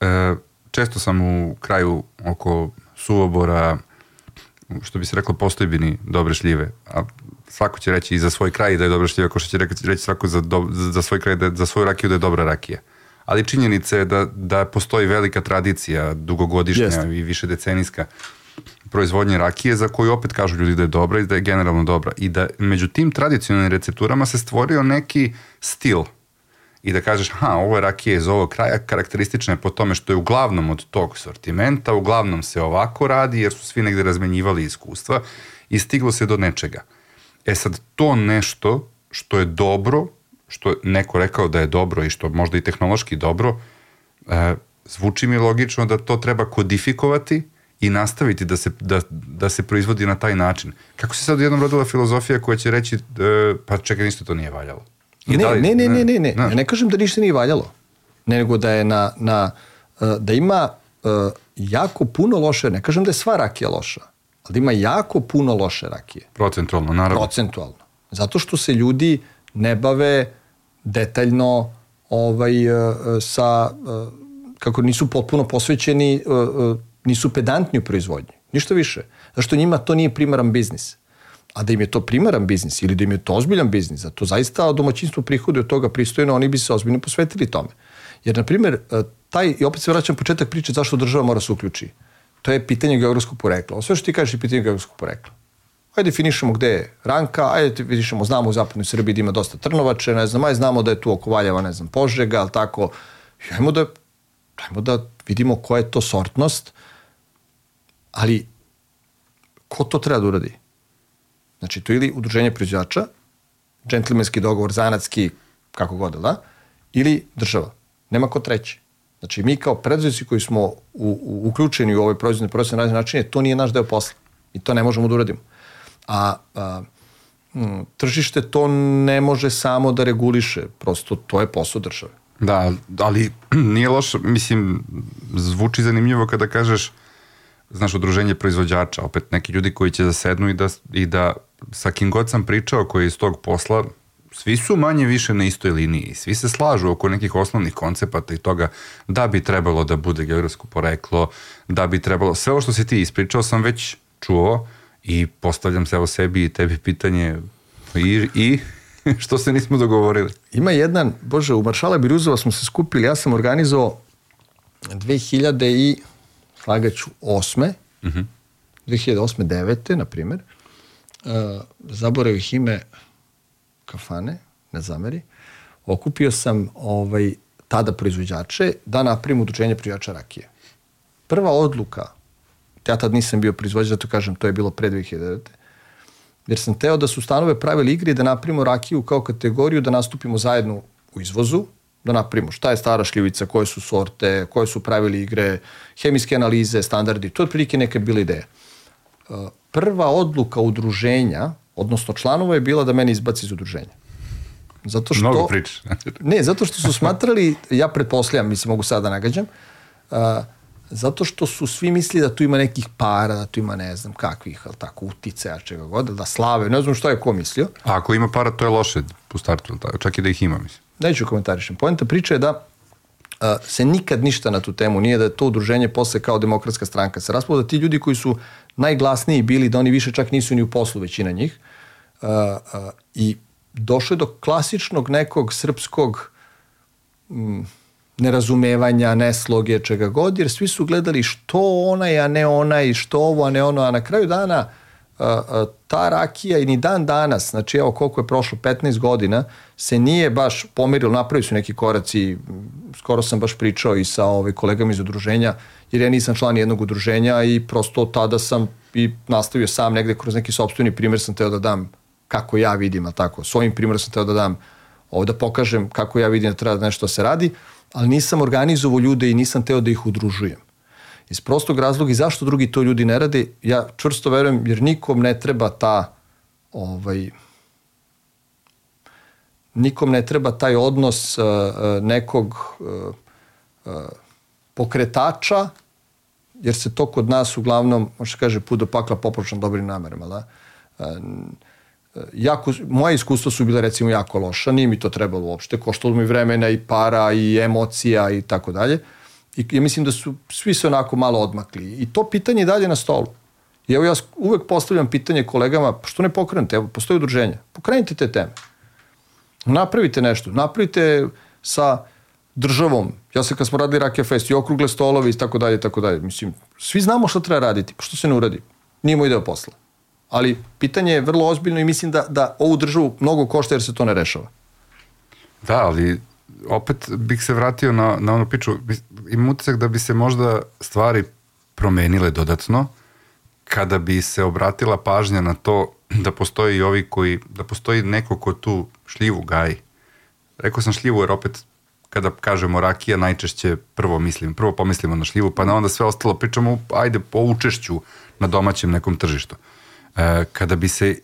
E, često sam u kraju oko suvobora, što bi se reklo, postojbini dobre šljive. A svako će reći i za svoj kraj da je dobra šljiva, kao što će reći, reći svako za, do, za svoj kraj, da je, za svoju rakiju da je dobra rakija. Ali činjenica je da, da postoji velika tradicija, dugogodišnja Jest. i više decenijska proizvodnje rakije za koju opet kažu ljudi da je dobra i da je generalno dobra. I da među tim tradicionalnim recepturama se stvorio neki stil i da kažeš, ha, ovo je rakija iz ovog kraja, karakteristična je po tome što je uglavnom od tog sortimenta, uglavnom se ovako radi jer su svi negde razmenjivali iskustva i stiglo se do nečega. E sad, to nešto što je dobro, što je neko rekao da je dobro i što možda i tehnološki dobro, e, zvuči mi logično da to treba kodifikovati i nastaviti da se, da, da se proizvodi na taj način. Kako se sad jednom rodila filozofija koja će reći, e, pa čekaj, ništa to nije valjalo? I ne, da li, ne, ne, ne, ne, ne, ne, ne kažem da ništa nije valjalo, nego da je na, na e, da ima uh, jako puno loše, ne kažem da je sva rakija loša, ali da ima jako puno loše rakije. Procentualno, naravno. Procentualno. Zato što se ljudi ne bave detaljno ovaj, uh, sa, uh, kako nisu potpuno posvećeni nisu pedantni u proizvodnji. Ništa više. Zašto njima to nije primaran biznis. A da im je to primaran biznis ili da im je to ozbiljan biznis, da to zaista domaćinstvo prihode od toga pristojno, oni bi se ozbiljno posvetili tome. Jer, na primjer, e, taj, i opet se vraćam početak priče zašto država mora se uključi. To je pitanje geografskog porekla. Sve što ti kažeš je pitanje geografskog porekla. Ajde definišemo gde je Ranka, ajde definišemo, znamo u zapadnoj Srbiji da ima dosta Trnovače, ne znam, ajde znamo da je tu oko Valjeva, ne znam, Požega, ali tako. Ajmo da, ajmo da vidimo koja je to sortnost, Ali, ko to treba da uradi? Znači, to ili udruženje proizvođača, džentlmenski dogovor, zanatski, kako god, da? Ili država. Nema ko treći. Znači, mi kao preduzetnici koji smo u, u, uključeni u ovaj proizvodni proces na načine, to nije naš deo posla. I to ne možemo da uradimo. A, a m, tržište to ne može samo da reguliše. Prosto, to je posao države. Da, ali nije lošo, mislim, zvuči zanimljivo kada kažeš znaš, udruženje proizvođača, opet neki ljudi koji će zasednu i da, i da sa kim god sam pričao koji je iz tog posla, svi su manje više na istoj liniji, svi se slažu oko nekih osnovnih koncepata i toga da bi trebalo da bude geografsko poreklo, da bi trebalo, sve ovo što si ti ispričao sam već čuo i postavljam se evo sebi i tebi pitanje i, i što se nismo dogovorili. Ima jedan, bože, u Maršala Biruzova smo se skupili, ja sam organizovao 2000 i slagaću osme, uh -huh. 2008. 9. na primjer, uh, zaboravih ime kafane, ne zameri, okupio sam ovaj, tada proizvođače da napravim udruženje proizvođača rakije. Prva odluka, ja tad nisam bio proizvođač, zato kažem, to je bilo pre 2009. Jer sam teo da su stanove pravili igre i da napravimo rakiju kao kategoriju, da nastupimo zajedno u izvozu, da napravimo šta je stara šljivica, koje su sorte, koje su pravili igre, hemijske analize, standardi, to je prilike neka bila ideja. Uh, prva odluka udruženja, odnosno članova je bila da mene izbaci iz udruženja. Zato što, Mnogo priča. ne, zato što su smatrali, ja pretposlijam, mislim, mogu sada da nagađam, uh, zato što su svi mislili da tu ima nekih para, da tu ima ne znam kakvih, ali tako, uticaja, čega god, da slave, ne znam šta je ko mislio. A ako ima para, to je loše u startu, čak i da ih ima, mislim neću komentarišem. Poenta priče je da a, se nikad ništa na tu temu nije da je to udruženje posle kao demokratska stranka se raspalo da ti ljudi koji su najglasniji bili da oni više čak nisu ni u poslu većina njih a, a, i došlo je do klasičnog nekog srpskog m, nerazumevanja, nesloge, čega god, jer svi su gledali što onaj, a ne onaj, što ovo, a ne ono, a na kraju dana ta rakija i ni dan danas, znači evo koliko je prošlo, 15 godina, se nije baš pomerilo, napravili su neki koraci, skoro sam baš pričao i sa ove, kolegama iz udruženja, jer ja nisam član jednog udruženja i prosto tada sam i nastavio sam negde kroz neki sobstveni primjer sam teo da dam kako ja vidim, a tako, svojim primjerom sam teo da dam ovde da pokažem kako ja vidim da treba da nešto se radi, ali nisam organizovao ljude i nisam teo da ih udružujem. Iz prostog razloga i zašto drugi to ljudi ne rade, ja čvrsto verujem jer nikom ne treba ta ovaj, nikom ne treba taj odnos uh, nekog uh, uh, pokretača, jer se to kod nas uglavnom, možda kaže, put do pakla popročan dobrim namerama, da? Jako, moje iskustva su bile recimo jako loša, nije mi to trebalo uopšte, koštalo mi vremena i para i emocija i tako dalje. I ja mislim da su svi se onako malo odmakli. I to pitanje je dalje na stolu. I evo ja uvek postavljam pitanje kolegama, što ne pokrenete, evo postoje udruženja, pokrenite te teme. Napravite nešto, napravite sa državom, ja se kad smo radili Rake Fest i okrugle stolovi i tako dalje tako dalje, mislim, svi znamo što treba raditi, pa što se ne uradi? Nije moj deo posla ali pitanje je vrlo ozbiljno i mislim da, da ovu državu mnogo košta jer se to ne rešava. Da, ali opet bih se vratio na, na onu piču, imam utisak da bi se možda stvari promenile dodatno kada bi se obratila pažnja na to da postoji ovi koji, da postoji neko ko tu šljivu gaji. Rekao sam šljivu jer opet kada kažemo rakija najčešće prvo mislim, prvo pomislimo na šljivu pa na onda sve ostalo pričamo ajde po učešću na domaćem nekom tržištu. E, kada bi se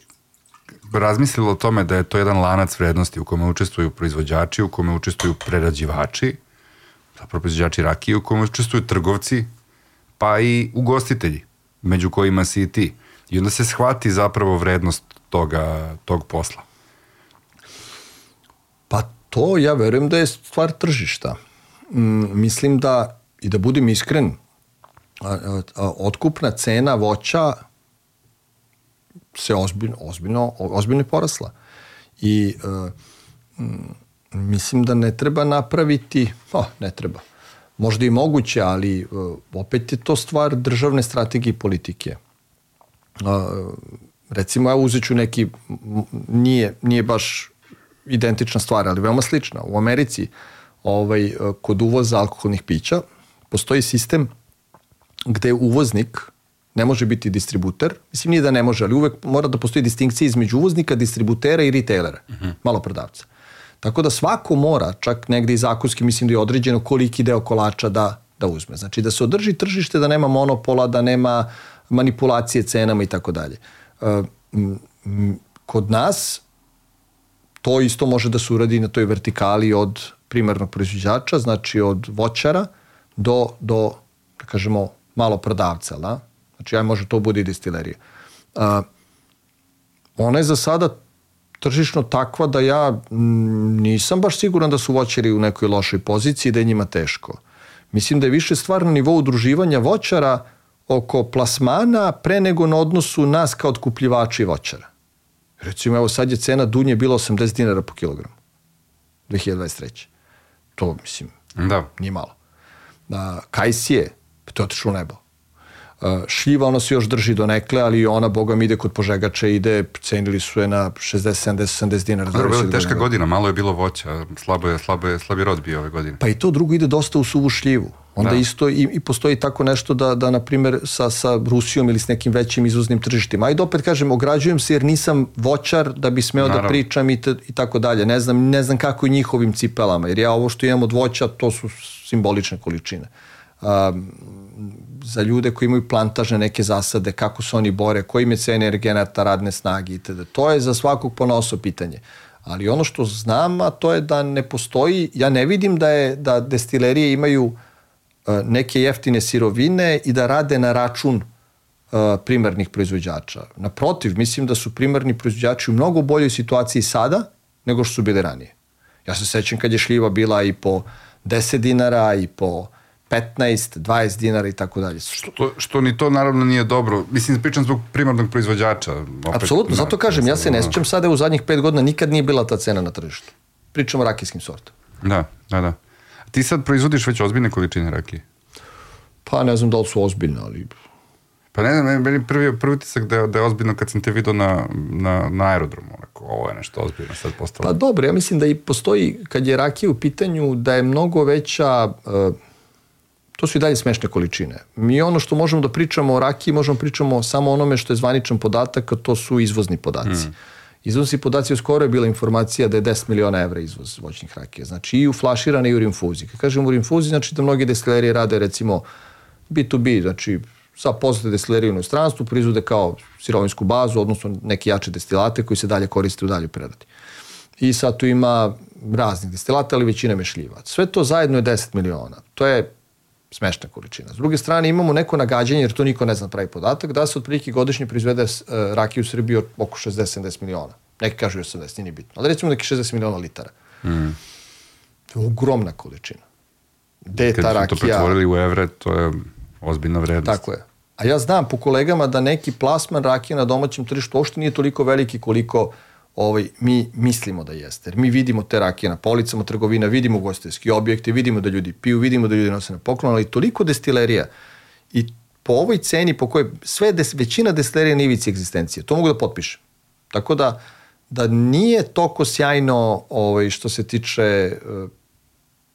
razmislilo o tome da je to jedan lanac vrednosti u kome učestvuju proizvođači, u kome učestvuju prerađivači, zapravo proizvođači rakije, u kome učestvuju trgovci, pa i ugostitelji, među kojima si i ti. I onda se shvati zapravo vrednost toga, tog posla. Pa to ja verujem da je stvar tržišta. Mm, mislim da, i da budem iskren, a, a, otkupna cena voća se ozbiljno, ozbiljno, ozbiljno porasla. I uh, mislim da ne treba napraviti, oh, ne treba, možda i moguće, ali uh, opet je to stvar državne strategije i politike. Uh, recimo, ja uzet ću neki, nije, nije baš identična stvar, ali veoma slična. U Americi, ovaj, kod uvoza alkoholnih pića, postoji sistem gde uvoznik ne može biti distributer. Mislim, nije da ne može, ali uvek mora da postoji distinkcija između uvoznika, distributera i retailera, uh mhm. -huh. maloprodavca. Tako da svako mora, čak negde i zakonski, mislim da je određeno koliki deo kolača da, da uzme. Znači da se održi tržište, da nema monopola, da nema manipulacije cenama i tako dalje. E, kod nas to isto može da se uradi na toj vertikali od primarnog proizvođača, znači od voćara do, do da kažemo, maloprodavca, da? Znači, aj može to bude i destilerija. A, ona je za sada tržišno takva da ja nisam baš siguran da su voćari u nekoj lošoj poziciji i da je njima teško. Mislim da je više stvar na nivou udruživanja voćara oko plasmana pre nego na odnosu nas kao otkupljivači voćara. Recimo, evo sad je cena dunje bila 80 dinara po kilogramu. 2023. To, mislim, da. nije malo. Da, kajsije, to je otišlo u nebo. Šljiva ono se još drži do nekle, ali ona, boga mi ide kod požegača, ide, cenili su je na 60, 70, 70 dinara. Dobro, bila je teška godina, malo je bilo voća, slabo je, slabo je, slabi rod bio ove godine. Pa i to drugo ide dosta u suvu šljivu. Onda da. isto i, i postoji tako nešto da, da na primjer, sa, sa Rusijom ili s nekim većim izvoznim tržištima. Ajde opet kažem, ograđujem se jer nisam voćar da bi smeo da Naravno. da pričam i, te, i tako dalje. Ne znam, ne znam kako je njihovim cipelama, jer ja ovo što imam od voća, to su simbolične količine. Um, za ljude koji imaju plantažne neke zasade, kako se oni bore, koji im je energenata, radne snage itd. To je za svakog ponoso pitanje. Ali ono što znam, a to je da ne postoji, ja ne vidim da je da destilerije imaju e, neke jeftine sirovine i da rade na račun uh, primarnih proizvođača. Naprotiv, mislim da su primarni proizvođači u mnogo boljoj situaciji sada nego što su bili ranije. Ja se sećam kad je šljiva bila i po 10 dinara i po 15, 20 dinara i tako dalje. Što, što ni to naravno nije dobro. Mislim, pričam zbog primarnog proizvođača. Opet, Apsolutno, zato kažem, ja se ne sjećam sada u zadnjih 5 godina nikad nije bila ta cena na tržištu. Pričam o rakijskim sortama. Da, da, da. Ti sad proizvodiš već ozbiljne količine rakije? Pa ne znam da li su ozbiljne, ali... Pa ne znam, meni prvi, prvi utisak da je, da je ozbiljno kad sam te vidio na, na, na aerodromu. Onako, ovo je nešto ozbiljno sad postalo. Pa dobro, ja mislim da i postoji, kad je rakija u pitanju, da je mnogo veća... Uh, to su i dalje smešne količine. Mi ono što možemo da pričamo o rakiji, možemo da pričamo samo onome što je zvaničan podatak, a to su izvozni podaci. Mm. Izvozni podaci, skoro je bila informacija da je 10 miliona evra izvoz voćnih rakija. Znači i u flaširane i u rinfuzi. Kad kažem u rinfuzi, znači da mnogi destilerije rade recimo B2B, znači sa poznate destilerije u inostranstvu, proizvode kao sirovinsku bazu, odnosno neke jače destilate koji se dalje koriste u dalje preradi. I sad tu ima raznih destilata, ali većina mešljiva. Sve to zajedno je 10 miliona. To je smešna količina. S druge strane imamo neko nagađanje, jer to niko ne zna pravi podatak, da se otprilike godišnje proizvede uh, rakije u Srbiji oko 60-70 miliona. Neki kažu 80, nije bitno. Ali recimo neki 60 miliona litara. Mm. To je ogromna količina. Gde je ta rakija... Kad su to pretvorili u evre, to je ozbiljna vrednost. Tako je. A ja znam po kolegama da neki plasman rakije na domaćem tržištu uopšte nije toliko veliki koliko ovaj, mi mislimo da jeste. Jer mi vidimo te rakije na policama trgovina, vidimo gostinski objekte, vidimo da ljudi piju, vidimo da ljudi nose na poklon, ali toliko destilerija i po ovoj ceni po kojoj sve des, većina destilerija na ivici egzistencije. To mogu da potpišem. Tako da da nije toko sjajno ovaj, što se tiče uh,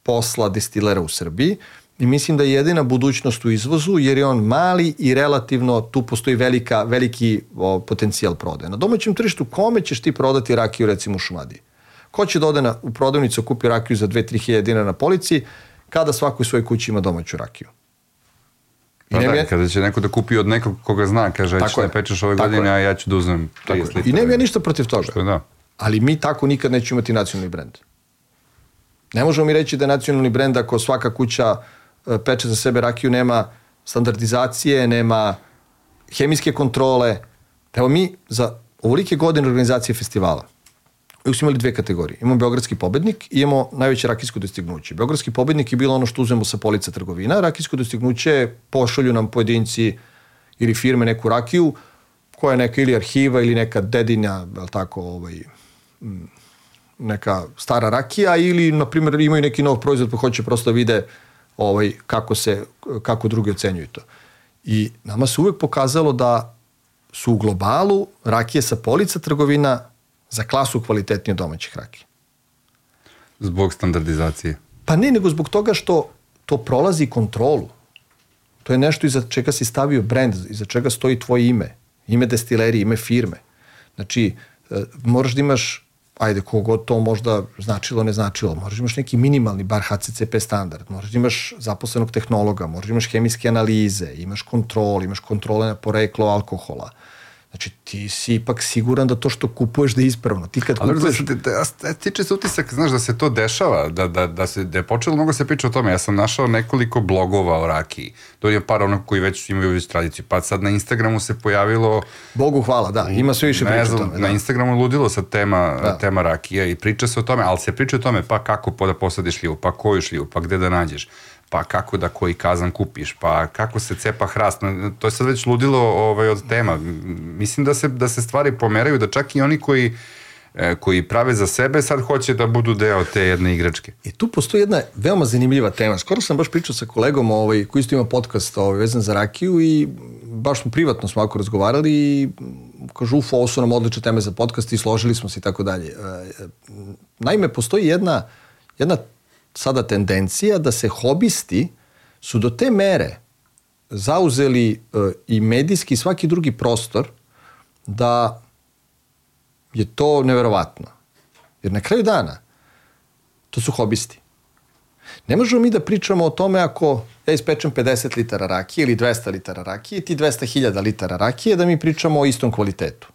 posla destilera u Srbiji, i mislim da je jedina budućnost u izvozu jer je on mali i relativno tu postoji velika, veliki o, potencijal prodaje. Na domaćem tržištu kome ćeš ti prodati rakiju recimo u Šumadiji? Ko će da ode na, u prodavnicu kupi rakiju za 2-3 hiljade dinara na policiji kada svako u svojoj kući ima domaću rakiju? I pa da, je... kada će neko da kupi od nekog koga zna, kaže, ćeš da pečeš ove tako godine, je. a ja ću da uzmem 30 litara. I nema ja ništa protiv toga. Što da. Ali mi tako nikad nećemo imati nacionalni brend. Ne možemo mi reći da je nacionalni brend ako svaka kuća peče za sebe rakiju, nema standardizacije, nema hemijske kontrole. Evo mi za ovolike godine organizacije festivala uvijek smo imali dve kategorije. Imamo Beogradski pobednik i imamo najveće rakijsko dostignuće. Beogradski pobednik je bilo ono što uzmemo sa polica trgovina. Rakijsko dostignuće pošalju nam pojedinci ili firme neku rakiju koja je neka ili arhiva ili neka dedinja, je tako, ovaj, neka stara rakija ili, na primjer, imaju neki nov proizvod pa hoće prosto da vide ovaj, kako, se, kako drugi ocenjuju to. I nama se uvek pokazalo da su u globalu rakije sa polica trgovina za klasu kvalitetnije domaćih rakija. Zbog standardizacije? Pa ne, nego zbog toga što to prolazi kontrolu. To je nešto iza čega si stavio brand, iza čega stoji tvoje ime, ime destilerije, ime firme. Znači, e, moraš da imaš ajde, kogod to možda značilo, ne značilo, moraš imaš neki minimalni, bar HCCP standard, moraš da imaš zaposlenog tehnologa, moraš da imaš hemijske analize, imaš kontrol, imaš kontrole na poreklo alkohola, Znači, ti si ipak siguran da to što kupuješ da je ispravno. Ti kad Ali kupuješ... Da, da, da, tiče se utisak, znaš, da se to dešava, da, da, da, se, da je počelo mnogo se priča o tome. Ja sam našao nekoliko blogova o rakiji. To je par onog koji već imaju već tradiciju. Pa sad na Instagramu se pojavilo... Bogu hvala, da. Ima sve više priča o tome. Da. Na Instagramu ludilo sad tema, da. tema rakija i priča se o tome, ali se priča o tome pa kako da posadiš šljivu, pa koju šljivu, pa gde da nađeš pa kako da koji kazan kupiš, pa kako se cepa hrast, to je sad već ludilo ovaj, od tema. Mislim da se, da se stvari pomeraju, da čak i oni koji e, koji prave za sebe, sad hoće da budu deo te jedne igračke. I tu postoji jedna veoma zanimljiva tema. Skoro sam baš pričao sa kolegom ovaj, koji isto ima podcast ovaj, vezan za rakiju i baš smo privatno smo ako razgovarali i kažu, ufo, ovo su nam odlične teme za podcast i složili smo se i tako dalje. E, naime, postoji jedna, jedna sada tendencija da se hobisti su do te mere zauzeli e, i medijski i svaki drugi prostor da je to neverovatno. Jer na kraju dana to su hobisti. Ne možemo mi da pričamo o tome ako ja ispečem 50 litara rakije ili 200 litara rakije, ti 200.000 litara rakije, da mi pričamo o istom kvalitetu.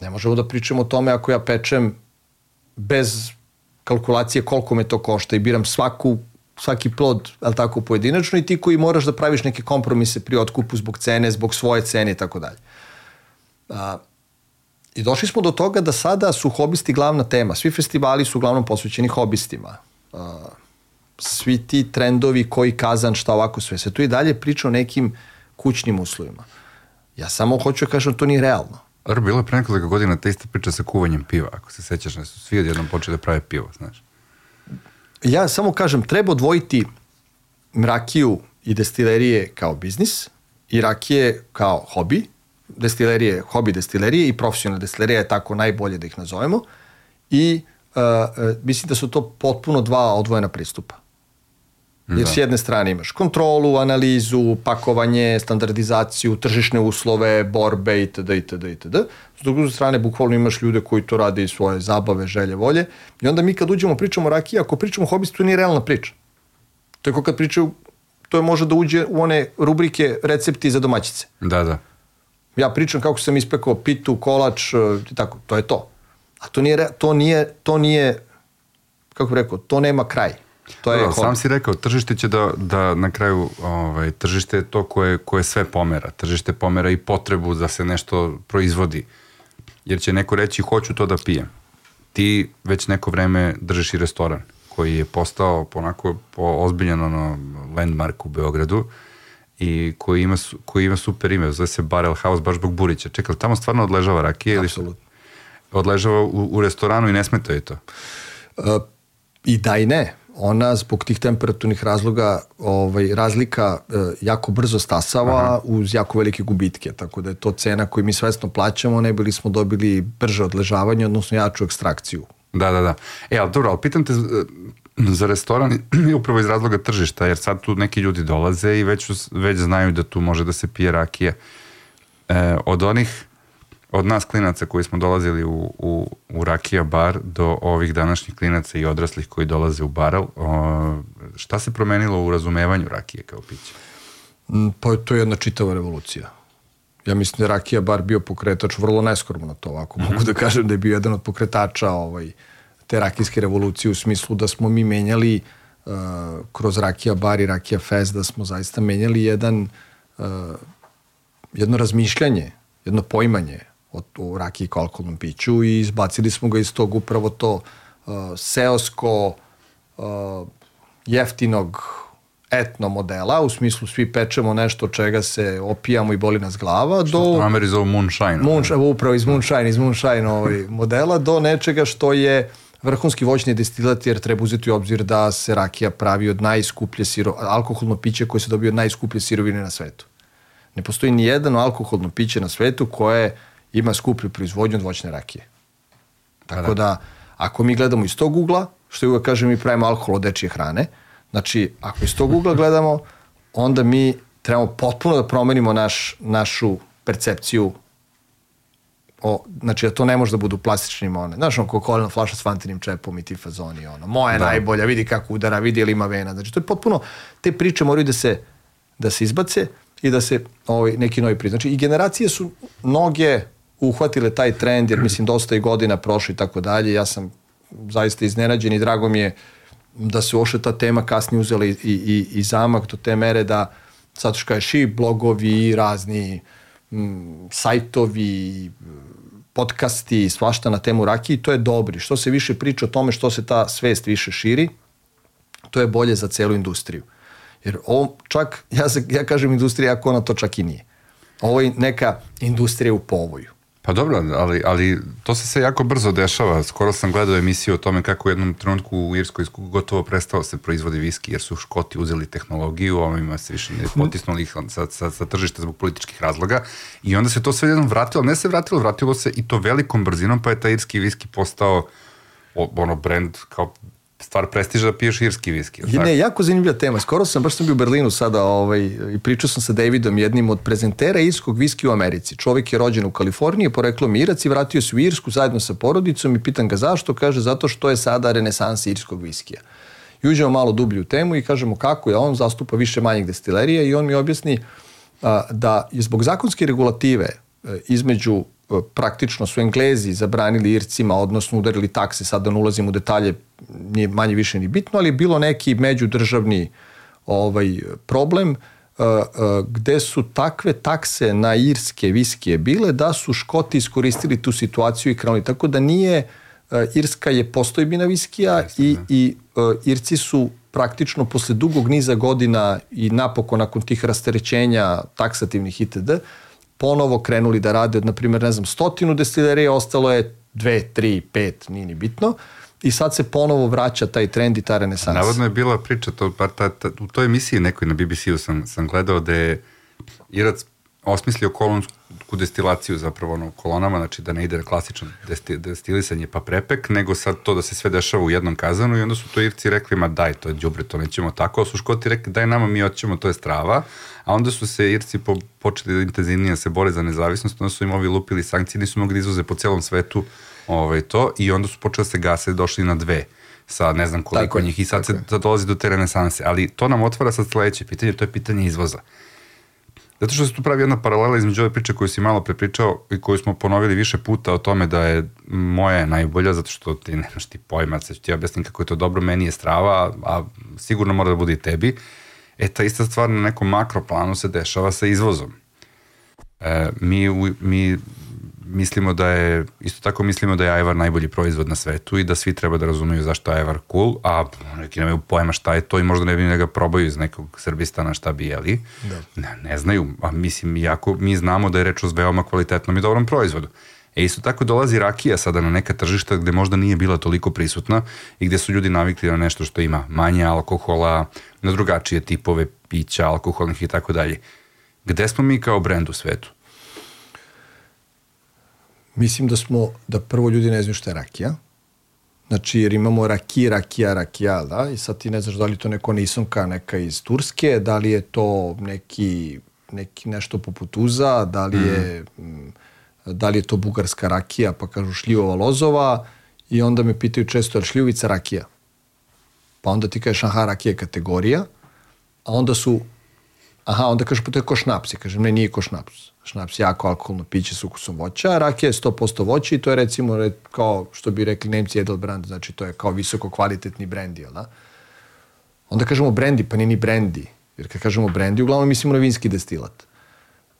Ne možemo da pričamo o tome ako ja pečem bez kalkulacije koliko me to košta i biram svaku svaki plod, ali tako, pojedinačno i ti koji moraš da praviš neke kompromise pri otkupu zbog cene, zbog svoje cene i tako dalje. I došli smo do toga da sada su hobisti glavna tema. Svi festivali su uglavnom posvećeni hobistima. A, svi ti trendovi koji kazan šta ovako sve. Se tu i dalje priča o nekim kućnim uslovima. Ja samo hoću da kažem da to nije realno. Dobro, bilo je pre nekoliko godina ta ista priča sa kuvanjem piva, ako se sećaš, da su svi odjednom počeli da prave pivo, znaš. Ja samo kažem, treba odvojiti rakiju i destilerije kao biznis i rakije kao hobi, destilerije, hobi destilerije i profesionalne destilerije je tako najbolje da ih nazovemo i uh, mislim da su to potpuno dva odvojena pristupa. Jer da. s jedne strane imaš kontrolu, analizu, pakovanje, standardizaciju, tržišne uslove, borbe itd. itd. itd. S druge strane, bukvalno imaš ljude koji to rade i svoje zabave, želje, volje. I onda mi kad uđemo pričamo o rakiji, ako pričamo o hobistu, to nije realna priča. To je kad pričaju, to je može da uđe u one rubrike recepti za domaćice. Da, da. Ja pričam kako sam ispekao pitu, kolač i tako, to je to. A to nije, to nije, to nije kako bih rekao, to nema kraj. To je da, sam si rekao, tržište će da, da na kraju, ovaj, tržište je to koje, koje sve pomera. Tržište pomera i potrebu da se nešto proizvodi. Jer će neko reći, hoću to da pijem. Ti već neko vreme držiš i restoran koji je postao onako po ozbiljan ono, landmark u Beogradu i koji ima, koji ima super ime, zove se Barrel House baš zbog Burića. Čekaj, tamo stvarno odležava rakije? Apsolutno. Odležava u, u restoranu i ne smeta je to? Uh, I da i ne ona zbog tih temperaturnih razloga ovaj, razlika e, jako brzo stasava Aha. uz jako velike gubitke, tako da je to cena koju mi svesno plaćamo, ne bili smo dobili brže odležavanje, odnosno jaču ekstrakciju. Da, da, da. E, ali dobro, ali pitam te e, za restoran i upravo iz razloga tržišta, jer sad tu neki ljudi dolaze i već, već znaju da tu može da se pije rakija. E, od onih od nas klinaca koji smo dolazili u, u, u Rakija bar do ovih današnjih klinaca i odraslih koji dolaze u baral, o, šta se promenilo u razumevanju rakije kao piće? Mm, pa to je jedna čitava revolucija. Ja mislim da je Rakija bar bio pokretač vrlo neskromno na to ovako. Mogu mm -hmm. da kažem da je bio jedan od pokretača ovaj, te rakijske revolucije u smislu da smo mi menjali uh, kroz Rakija bar i Rakija fest, da smo zaista menjali jedan uh, jedno razmišljanje, jedno poimanje o rakiji kao alkoholnom piću i izbacili smo ga iz tog upravo to uh, seosko uh, jeftinog etno modela, u smislu svi pečemo nešto čega se opijamo i boli nas glava, što do... Ameri zovu moonshine. Moonshine, upravo iz moonshine, iz moonshine ovaj modela, do nečega što je vrhunski voćni destilat jer treba uzeti u obzir da se rakija pravi od najskuplje siro, alkoholno piće koje se dobije od najskuplje sirovine na svetu. Ne postoji ni jedno alkoholno piće na svetu koje ima skuplju proizvodnju od voćne rakije. Tako da. da, ako mi gledamo iz tog ugla, što uvek kažem, mi pravimo alkohol od dečije hrane, znači, ako iz tog ugla gledamo, onda mi trebamo potpuno da promenimo naš, našu percepciju o, znači da to ne može da budu plastičnim one. Znaš, ono kokolina flaša s vantinim čepom i ti fazoni, ono, moja da. najbolja, vidi kako udara, vidi ili ima vena. Znači, to je potpuno, te priče moraju da se, da se izbace i da se ovaj, neki novi priznači. Znači, i generacije su mnoge uhvatile taj trend, jer mislim dosta i godina prošlo i tako dalje. Ja sam zaista iznenađen i drago mi je da se uošte ta tema kasnije uzela i, i, i zamak do te mere da sad što kažeš i blogovi, razni m, sajtovi, podcasti, svašta na temu rakije, to je dobri. Što se više priča o tome što se ta svest više širi, to je bolje za celu industriju. Jer ovo čak, ja, se, ja kažem industrija, ako ona to čak i nije. Ovo je neka industrija u povoju. Pa dobro, ali, ali to se sve jako brzo dešava. Skoro sam gledao emisiju o tome kako u jednom trenutku u Irskoj gotovo prestao se proizvodi viski, jer su Škoti uzeli tehnologiju, ovima se više ne potisnuli ih sa, sa, sa tržišta zbog političkih razloga i onda se to sve jednom vratilo, ne se vratilo, vratilo se i to velikom brzinom, pa je taj irski viski postao ono brand kao stvar prestiža da piješ irski viski. Ne, jako zanimljiva tema. Skoro sam, baš sam bio u Berlinu sada ovaj, i pričao sam sa Davidom, jednim od prezentera irskog viski u Americi. Čovjek je rođen u Kaliforniji, poreklo Irac i vratio se u Irsku zajedno sa porodicom i pitan ga zašto, kaže zato što je sada renesansa irskog viskija. I uđemo malo dublju u temu i kažemo kako je, on zastupa više manjih destilerija i on mi objasni a, da je zbog zakonske regulative e, između praktično su Englezi zabranili Ircima, odnosno udarili takse, sad da ne ulazim u detalje, nije manje više ni bitno, ali je bilo neki međudržavni ovaj, problem uh, uh, gde su takve takse na irske viskije bile da su Škoti iskoristili tu situaciju i krenuli. Tako da nije, uh, Irska je postojbina viskija i, da. i Irci su praktično posle dugog niza godina i napokon nakon tih rasterećenja taksativnih itd. ponovo krenuli da rade, na primjer, ne znam, stotinu destilerija, ostalo je dve, tri, pet, nije ni bitno. I sad se ponovo vraća taj trend i ta renesansa. Navodno je bila priča, to, ta, ta, u toj emisiji nekoj na BBC-u sam, sam gledao da je Irac osmislio kolonsku destilaciju zapravo ono, kolonama, znači da ne ide klasično desti, destilisanje pa prepek, nego sad to da se sve dešava u jednom kazanu i onda su to Irci rekli, ma daj, to je džubre, to nećemo tako, a su Škoti rekli, daj nama, mi hoćemo, to je strava, a onda su se Irci po, počeli da intenzivnije se bore za nezavisnost, onda su im ovi lupili sankcije, nisu mogli da izvoze po celom svetu ovaj, to i onda su počeli da se gase, došli na dve sa ne znam koliko tako njih i sad se sad dolazi do te renesanse, ali to nam otvara sad sledeće pitanje, to je pitanje izvoza. Zato što se tu pravi jedna paralela između ove priče koju si malo prepričao i koju smo ponovili više puta o tome da je moja najbolja, zato što ti nemaš ti pojma, sad ću ti objasnim kako je to dobro, meni je strava, a sigurno mora da bude i tebi. E, ta ista stvar na nekom makroplanu se dešava sa izvozom. E, mi, mi mislimo da je, isto tako mislimo da je ajvar najbolji proizvod na svetu i da svi treba da razumeju zašto je ajvar cool, a neki nemaju pojma šta je to i možda ne bi da ga probaju iz nekog Srbistana šta bi jeli. Da. Ne, ne znaju, a mislim, jako mi znamo da je reč o veoma kvalitetnom i dobrom proizvodu. E isto tako dolazi rakija sada na neka tržišta gde možda nije bila toliko prisutna i gde su ljudi navikli na nešto što ima manje alkohola, na drugačije tipove pića, alkoholnih i tako dalje. Gde smo mi kao brend u svetu? Mislim da smo, da prvo ljudi ne znaju šta je rakija. Znači, jer imamo raki, rakija, rakija, da, i sad ti ne znaš da li to neko nisonka neka iz Turske, da li je to neki, neki nešto poput uza, da li je, mm. da li je to bugarska rakija, pa kažu šljivova lozova, i onda me pitaju često, je šljivica rakija? Pa onda ti kažeš, aha, rakija kategorija, a onda su, aha, onda kažeš, pa to je ko šnaps, i kažem, ne, nije ko šnaps šnaps jako alkoholno piće s ukusom voća, a rakija je 100% voća i to je recimo kao što bi rekli Nemci Edelbrand, znači to je kao visoko kvalitetni brendi, jel da? Onda kažemo brendi, pa nije ni brendi, jer kad kažemo brendi, uglavnom mislimo na vinski destilat.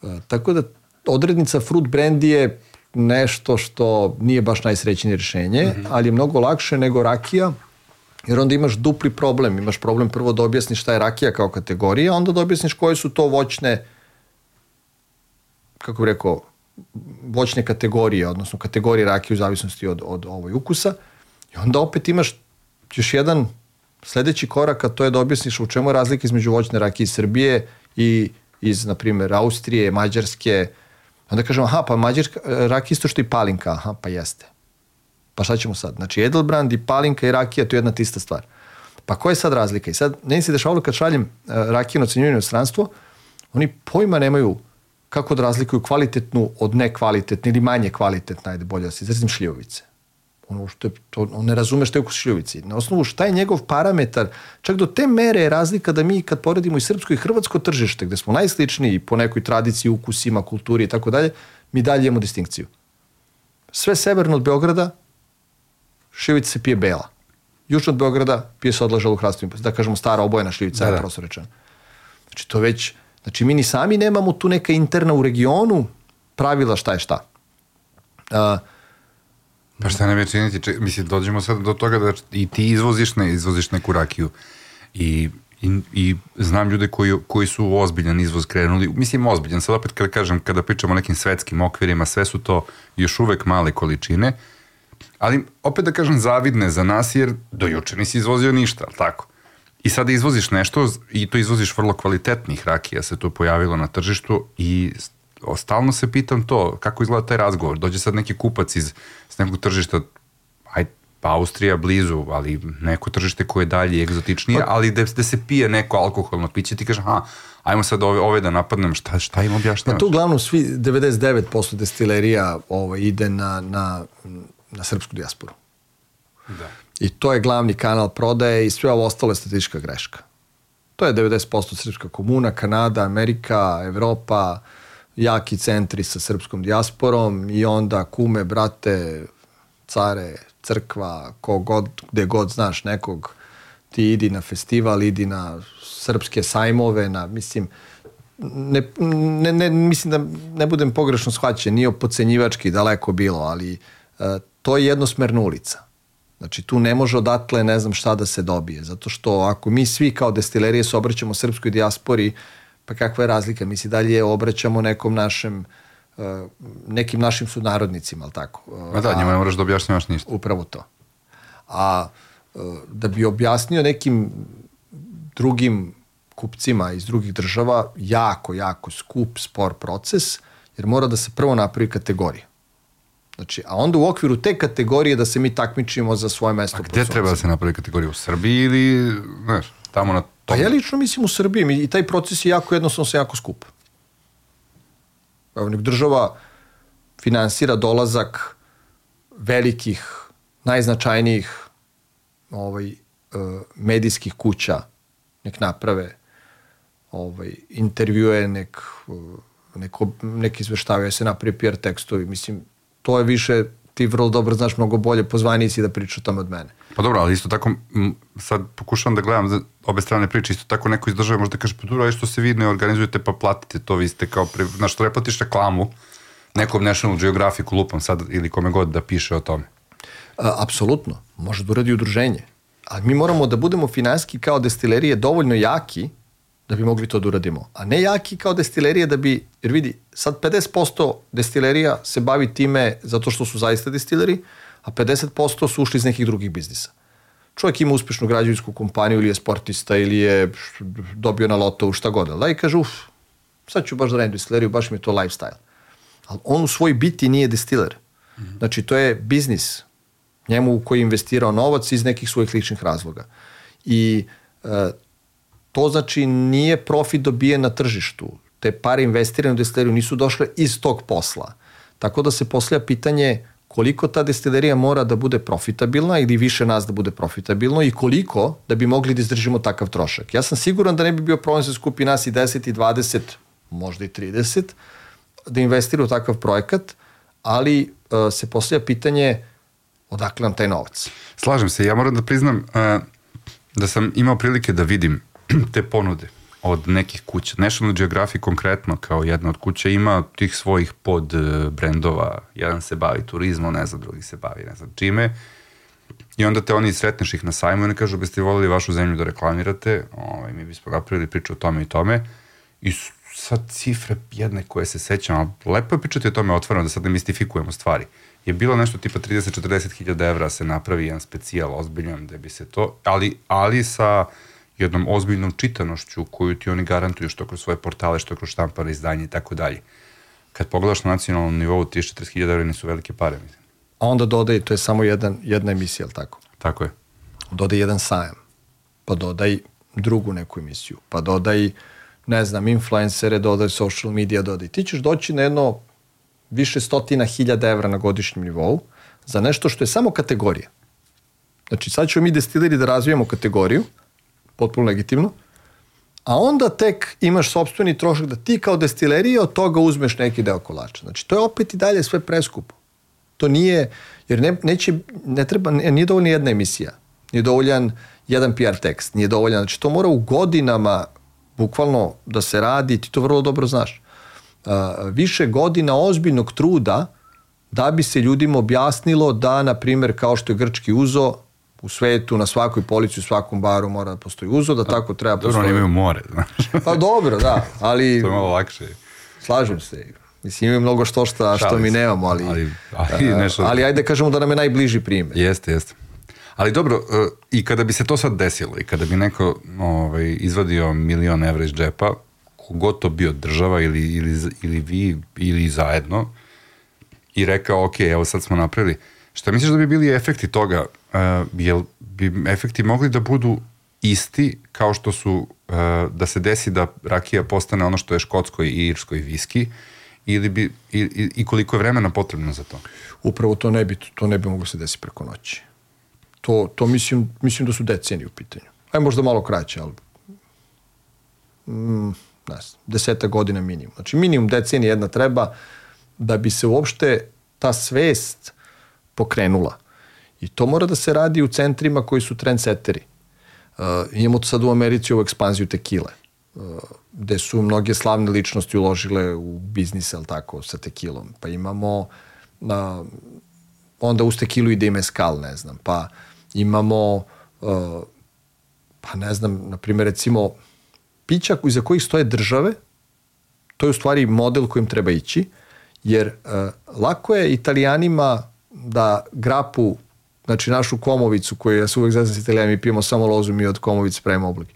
E, tako da odrednica fruit brendi je nešto što nije baš najsrećnije rješenje, mm -hmm. ali je mnogo lakše nego rakija, jer onda imaš dupli problem. Imaš problem prvo da objasniš šta je rakija kao kategorija, onda da objasniš koje su to voćne kako bih rekao, voćne kategorije, odnosno kategorije rakije u zavisnosti od, od ovoj ukusa. I onda opet imaš još jedan sledeći korak, a to je da objasniš u čemu je razlika između voćne rakije iz Srbije i iz, na primjer, Austrije, Mađarske. Onda kažemo, aha, pa Mađarska rakija isto što i palinka. Aha, pa jeste. Pa šta ćemo sad? Znači, Edelbrand i palinka i rakija, to je jedna tista stvar. Pa koja je sad razlika? I sad, meni se dešavalo kad šaljem uh, rakiju na u stranstvo, oni pojma nemaju kako da razlikuju kvalitetnu od nekvalitetne ili manje kvalitetne, ajde bolje da se izrazim, šljivovice. Ono što je, to, on ne razume šta je ukus šljivovici. Na osnovu šta je njegov parametar, čak do te mere je razlika da mi kad poredimo i srpsko i hrvatsko tržište, gde smo najsličniji po nekoj tradiciji, ukusima, kulturi i tako dalje, mi dalje imamo distinkciju. Sve severno od Beograda, šljivovica se pije bela. Južno od Beograda pije se odlažal u hrastovima. Da kažemo stara obojena šljivica, da, da. prosto rečeno. Znači to već Znači, mi ni sami nemamo tu neka interna u regionu pravila šta je šta. Uh, pa šta ne činiti? Če, mislim, dođemo sad do toga da i ti izvoziš, ne, izvoziš neku rakiju. I, i, i znam ljude koji, koji su ozbiljan izvoz krenuli. Mislim, ozbiljan. Sad opet kada kažem, kada pričamo o nekim svetskim okvirima, sve su to još uvek male količine. Ali, opet da kažem, zavidne za nas, jer do juče nisi izvozio ništa, ali tako? I sada izvoziš nešto i to izvoziš vrlo kvalitetnih rakija se to pojavilo na tržištu i stalno se pitam to, kako izgleda taj razgovor. Dođe sad neki kupac iz s nekog tržišta, aj, pa Austrija blizu, ali neko tržište koje je dalje egzotičnije, pa, ali gde se pije neko alkoholno piće, ti kaže, aha, ajmo sad ove, ove da napadnem, šta, šta im objašnjavaš? Pa tu uglavnom svi, 99% destilerija ovaj, ide na, na, na srpsku dijasporu. Da. I to je glavni kanal prodaje i sve ovo ostalo je statistička greška. To je 90% srpska komuna, Kanada, Amerika, Evropa, jaki centri sa srpskom dijasporom i onda kume, brate, care, crkva, kogod, gde god znaš nekog, ti idi na festival, idi na srpske sajmove, na, mislim, ne, ne, ne, mislim da ne budem pogrešno shvaćen, nije pocenjivački daleko bilo, ali uh, to je jednosmerna ulica Znači tu ne može odatle ne znam šta da se dobije, zato što ako mi svi kao destilerije se obraćamo srpskoj dijaspori, pa kakva je razlika? Mi se dalje obraćamo nekom našem uh, nekim našim sunarodnicima, ali tako? Ma da, njima ne moraš da objašnjavaš ništa. Upravo to. A uh, da bi objasnio nekim drugim kupcima iz drugih država, jako, jako skup, spor proces, jer mora da se prvo napravi kategorija. Znači, a onda u okviru te kategorije da se mi takmičimo za svoje mesto. A gde treba da se napravi kategorija? U Srbiji ili, znaš, tamo na tom? Pa ja lično mislim u Srbiji i taj proces je jako jednostavno se jako skup. Evo, nek država finansira dolazak velikih, najznačajnijih ovaj, e, medijskih kuća, nek naprave ovaj, intervjue, nek, neko, nek izveštavaju, se napravi PR tekstovi. Mislim, to je više, ti vrlo dobro znaš mnogo bolje pozvanici da priča o tome od mene. Pa dobro, ali isto tako, sad pokušavam da gledam za obe strane priče, isto tako neko iz države možda kaže, pa dobro, što se vi ne organizujete pa platite to, vi ste kao, pri, znaš, ne platiš reklamu nekom National Geographic lupom sad ili kome god da piše o tome. A, apsolutno, može da uradi udruženje. Ali mi moramo da budemo finanski kao destilerije dovoljno jaki da bi mogli to da uradimo. A ne jaki kao destilerije da bi, jer vidi, sad 50% destilerija se bavi time zato što su zaista destileri, a 50% su ušli iz nekih drugih biznisa. Čovjek ima uspešnu građevinsku kompaniju ili je sportista ili je dobio na lotovu šta god. Da i kaže, uf, sad ću baš da radim destileriju, baš mi je to lifestyle. Ali on u svoj biti nije destiler. -hmm. Znači, to je biznis njemu u koji je investirao novac iz nekih svojih ličnih razloga. I e, to znači nije profit dobijen na tržištu. Te pare investirane u destileriju nisu došle iz tog posla. Tako da se poslija pitanje koliko ta destilerija mora da bude profitabilna ili više nas da bude profitabilno i koliko da bi mogli da izdržimo takav trošak. Ja sam siguran da ne bi bio problem se skupi nas i 10 i 20, možda i 30, da investira u takav projekat, ali uh, se poslija pitanje odakle nam taj novac. Slažem se, ja moram da priznam uh, da sam imao prilike da vidim te ponude od nekih kuća. National Geographic konkretno kao jedna od kuća ima tih svojih pod e, brendova. Jedan se bavi turizmom, ne znam, drugi se bavi ne znam čime. I onda te oni sretneš ih na sajmu i oni kažu biste voljeli vašu zemlju da reklamirate, ovaj, mi bismo napravili priču o tome i tome. I sad cifre jedne koje se sećam, ali lepo je pričati o tome otvoreno, da sad ne mistifikujemo stvari. Je bilo nešto tipa 30-40 hiljada evra se napravi jedan specijal ozbiljan da bi se to, ali, ali sa jednom ozbiljnom čitanošću koju ti oni garantuju što kroz svoje portale, što kroz štampare, izdanje i tako dalje. Kad pogledaš na nacionalnom nivou, 30-40 evra nisu velike pare, mislim. A onda dodaj, to je samo jedan, jedna emisija, ali tako? Tako je. Dodaj jedan sajam, pa dodaj drugu neku emisiju, pa dodaj, ne znam, influencere, dodaj social media, dodaj. Ti ćeš doći na jedno više stotina hiljada evra na godišnjem nivou za nešto što je samo kategorija. Znači, sad ćemo mi destileri da razvijemo kategoriju, potpuno legitimno, a onda tek imaš sobstveni trošak da ti kao destilerija od toga uzmeš neki deo kolača. Znači, to je opet i dalje sve preskupo. To nije, jer ne, neće, ne treba, nije dovoljna jedna emisija, nije dovoljan jedan PR tekst, nije dovoljan, znači to mora u godinama bukvalno da se radi, ti to vrlo dobro znaš. Uh, više godina ozbiljnog truda da bi se ljudima objasnilo da, na primjer, kao što je grčki uzo, u svetu, na svakoj polici, u svakom baru mora da postoji uzo, da tako treba postoji. Dobro, oni imaju more, znaš. Pa dobro, da, ali... to je malo lakše. Slažem se. Mislim, imaju mnogo što šta, što mi nemamo, ali... Ali, ali, nešto... ali ajde kažemo da nam je najbliži primjer. Jeste, jeste. Ali dobro, e, i kada bi se to sad desilo i kada bi neko ovaj, izvadio milion evra iz džepa, kogod to bio država ili, ili, ili vi ili zajedno i rekao, ok, evo sad smo napravili, šta misliš da bi bili efekti toga uh, jel bi efekti mogli da budu isti kao što su uh, da se desi da rakija postane ono što je škotskoj i irskoj viski ili bi i, i, koliko je vremena potrebno za to? Upravo to ne bi to ne bi moglo se desiti preko noći. To, to mislim, mislim da su decenije u pitanju. Aj možda malo kraće, ali mm, ne znam, deseta godina minimum. Znači minimum decenije jedna treba da bi se uopšte ta svest pokrenula. I to mora da se radi u centrima koji su trendseteri. Uh, imamo sad u Americi ovu ekspanziju tekile, uh, gde su mnoge slavne ličnosti uložile u biznis, ali tako, sa tekilom. Pa imamo uh, onda uz tekilu ide i meskal, ne znam, pa imamo, uh, pa ne znam, na primjer, recimo, pića iza kojih stoje države, to je u stvari model kojim treba ići, jer uh, lako je italijanima da grapu, znači našu komovicu koju ja se uvek zazam s italijanima, mi pijemo samo lozu, mi od komovice pravimo oblik.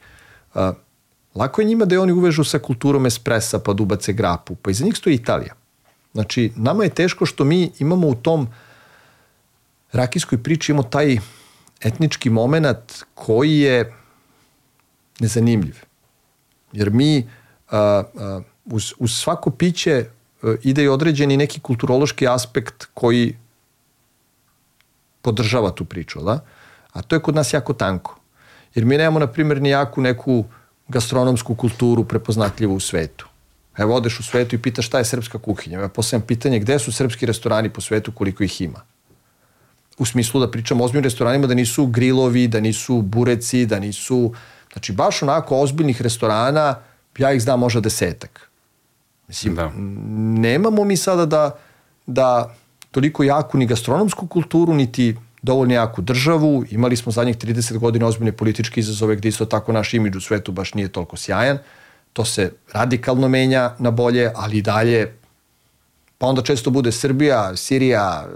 Uh, lako je njima da je oni uvežu sa kulturom espresa, pa dubace grapu, pa iza njih stoji Italija. Znači, nama je teško što mi imamo u tom rakijskoj priči imamo taj etnički moment koji je nezanimljiv. Jer mi uh, uh, uz, uz svako piće uh, ide i određeni neki kulturološki aspekt koji podržava tu priču, da? A to je kod nas jako tanko. Jer mi nemamo, na primjer, ni jaku neku gastronomsku kulturu prepoznatljivu u svetu. Evo, odeš u svetu i pitaš šta je srpska kuhinja. Ja postavljam pitanje gde su srpski restorani po svetu, koliko ih ima. U smislu da pričamo o ozbiljnim restoranima, da nisu grilovi, da nisu bureci, da nisu... Znači, baš onako ozbiljnih restorana, ja ih znam možda desetak. Mislim, da. nemamo mi sada da, da toliko jaku ni gastronomsku kulturu, niti dovoljno jaku državu. Imali smo zadnjih 30 godina ozbiljne političke izazove gde isto tako naš imidž u svetu baš nije toliko sjajan. To se radikalno menja na bolje, ali i dalje pa onda često bude Srbija, Sirija,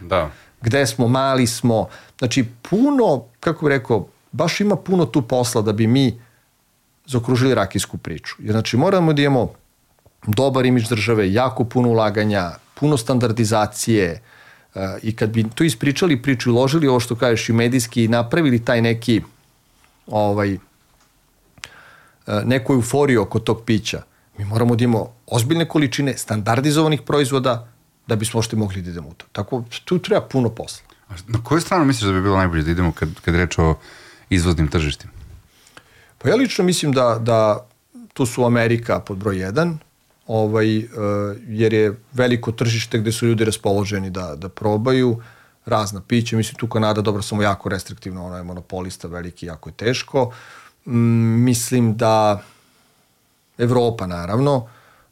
da. gde smo, mali smo. Znači, puno, kako bih rekao, baš ima puno tu posla da bi mi zaokružili rakijsku priču. Jer, znači, moramo da imamo dobar imidž države, jako puno ulaganja, puno standardizacije uh, i kad bi to ispričali priču i ložili ovo što kažeš i medijski i napravili taj neki ovaj, uh, neku euforiju oko tog pića, mi moramo da imamo ozbiljne količine standardizovanih proizvoda da bismo ošte mogli da idemo u to. Tako, tu treba puno posla. A na koju stranu misliš da bi bilo najbolje da idemo kad, kad reč o izvoznim tržištima? Pa ja lično mislim da, da tu su Amerika pod broj 1, ovaj, uh, jer je veliko tržište gde su ljudi raspoloženi da, da probaju razna pića. Mislim, tu Kanada, dobro, samo jako restriktivno, ono je monopolista veliki, jako je teško. Mm, mislim da Evropa, naravno,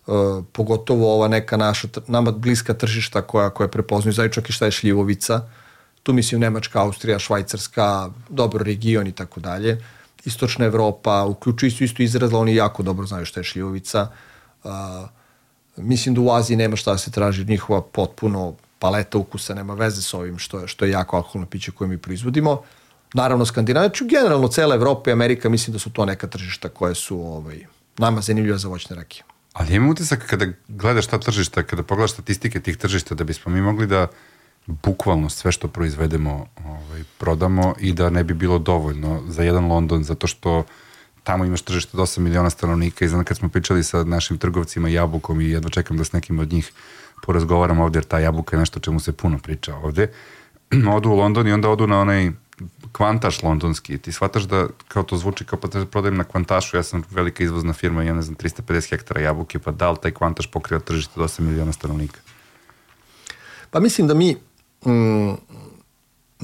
uh, pogotovo ova neka naša, nama bliska tržišta koja, koja prepoznaju, znači čak i šta je šljivovica, tu mislim Nemačka, Austrija, Švajcarska, dobro region i tako dalje. Istočna Evropa, uključujući isto izrazla, oni jako dobro znaju šta je šljivovica. Uh, A, mislim da u Aziji nema šta da se traži, njihova potpuno paleta ukusa nema veze sa ovim što je, što je jako alkoholno piće koje mi proizvodimo. Naravno, Skandinavija, generalno cela Evropa i Amerika, mislim da su to neka tržišta koje su ovaj, nama zanimljiva za voćne rakije. Ali imam utisak kada gledaš ta tržišta, kada pogledaš statistike tih tržišta, da bismo mi mogli da bukvalno sve što proizvedemo ovaj, prodamo i da ne bi bilo dovoljno za jedan London, zato što tamo imaš tržište od 8 miliona stanovnika i znam kad smo pričali sa našim trgovcima jabukom i jedva čekam da s nekim od njih porazgovaram ovde, jer ta jabuka je nešto čemu se puno priča ovde. odu u London i onda odu na onaj kvantaš londonski. Ti shvataš da kao to zvuči kao pa te prodajem na kvantašu, ja sam velika izvozna firma, imam ne znam 350 hektara jabuke, pa da li taj kvantaš pokriva tržište od 8 miliona stanovnika? Pa mislim da mi mm,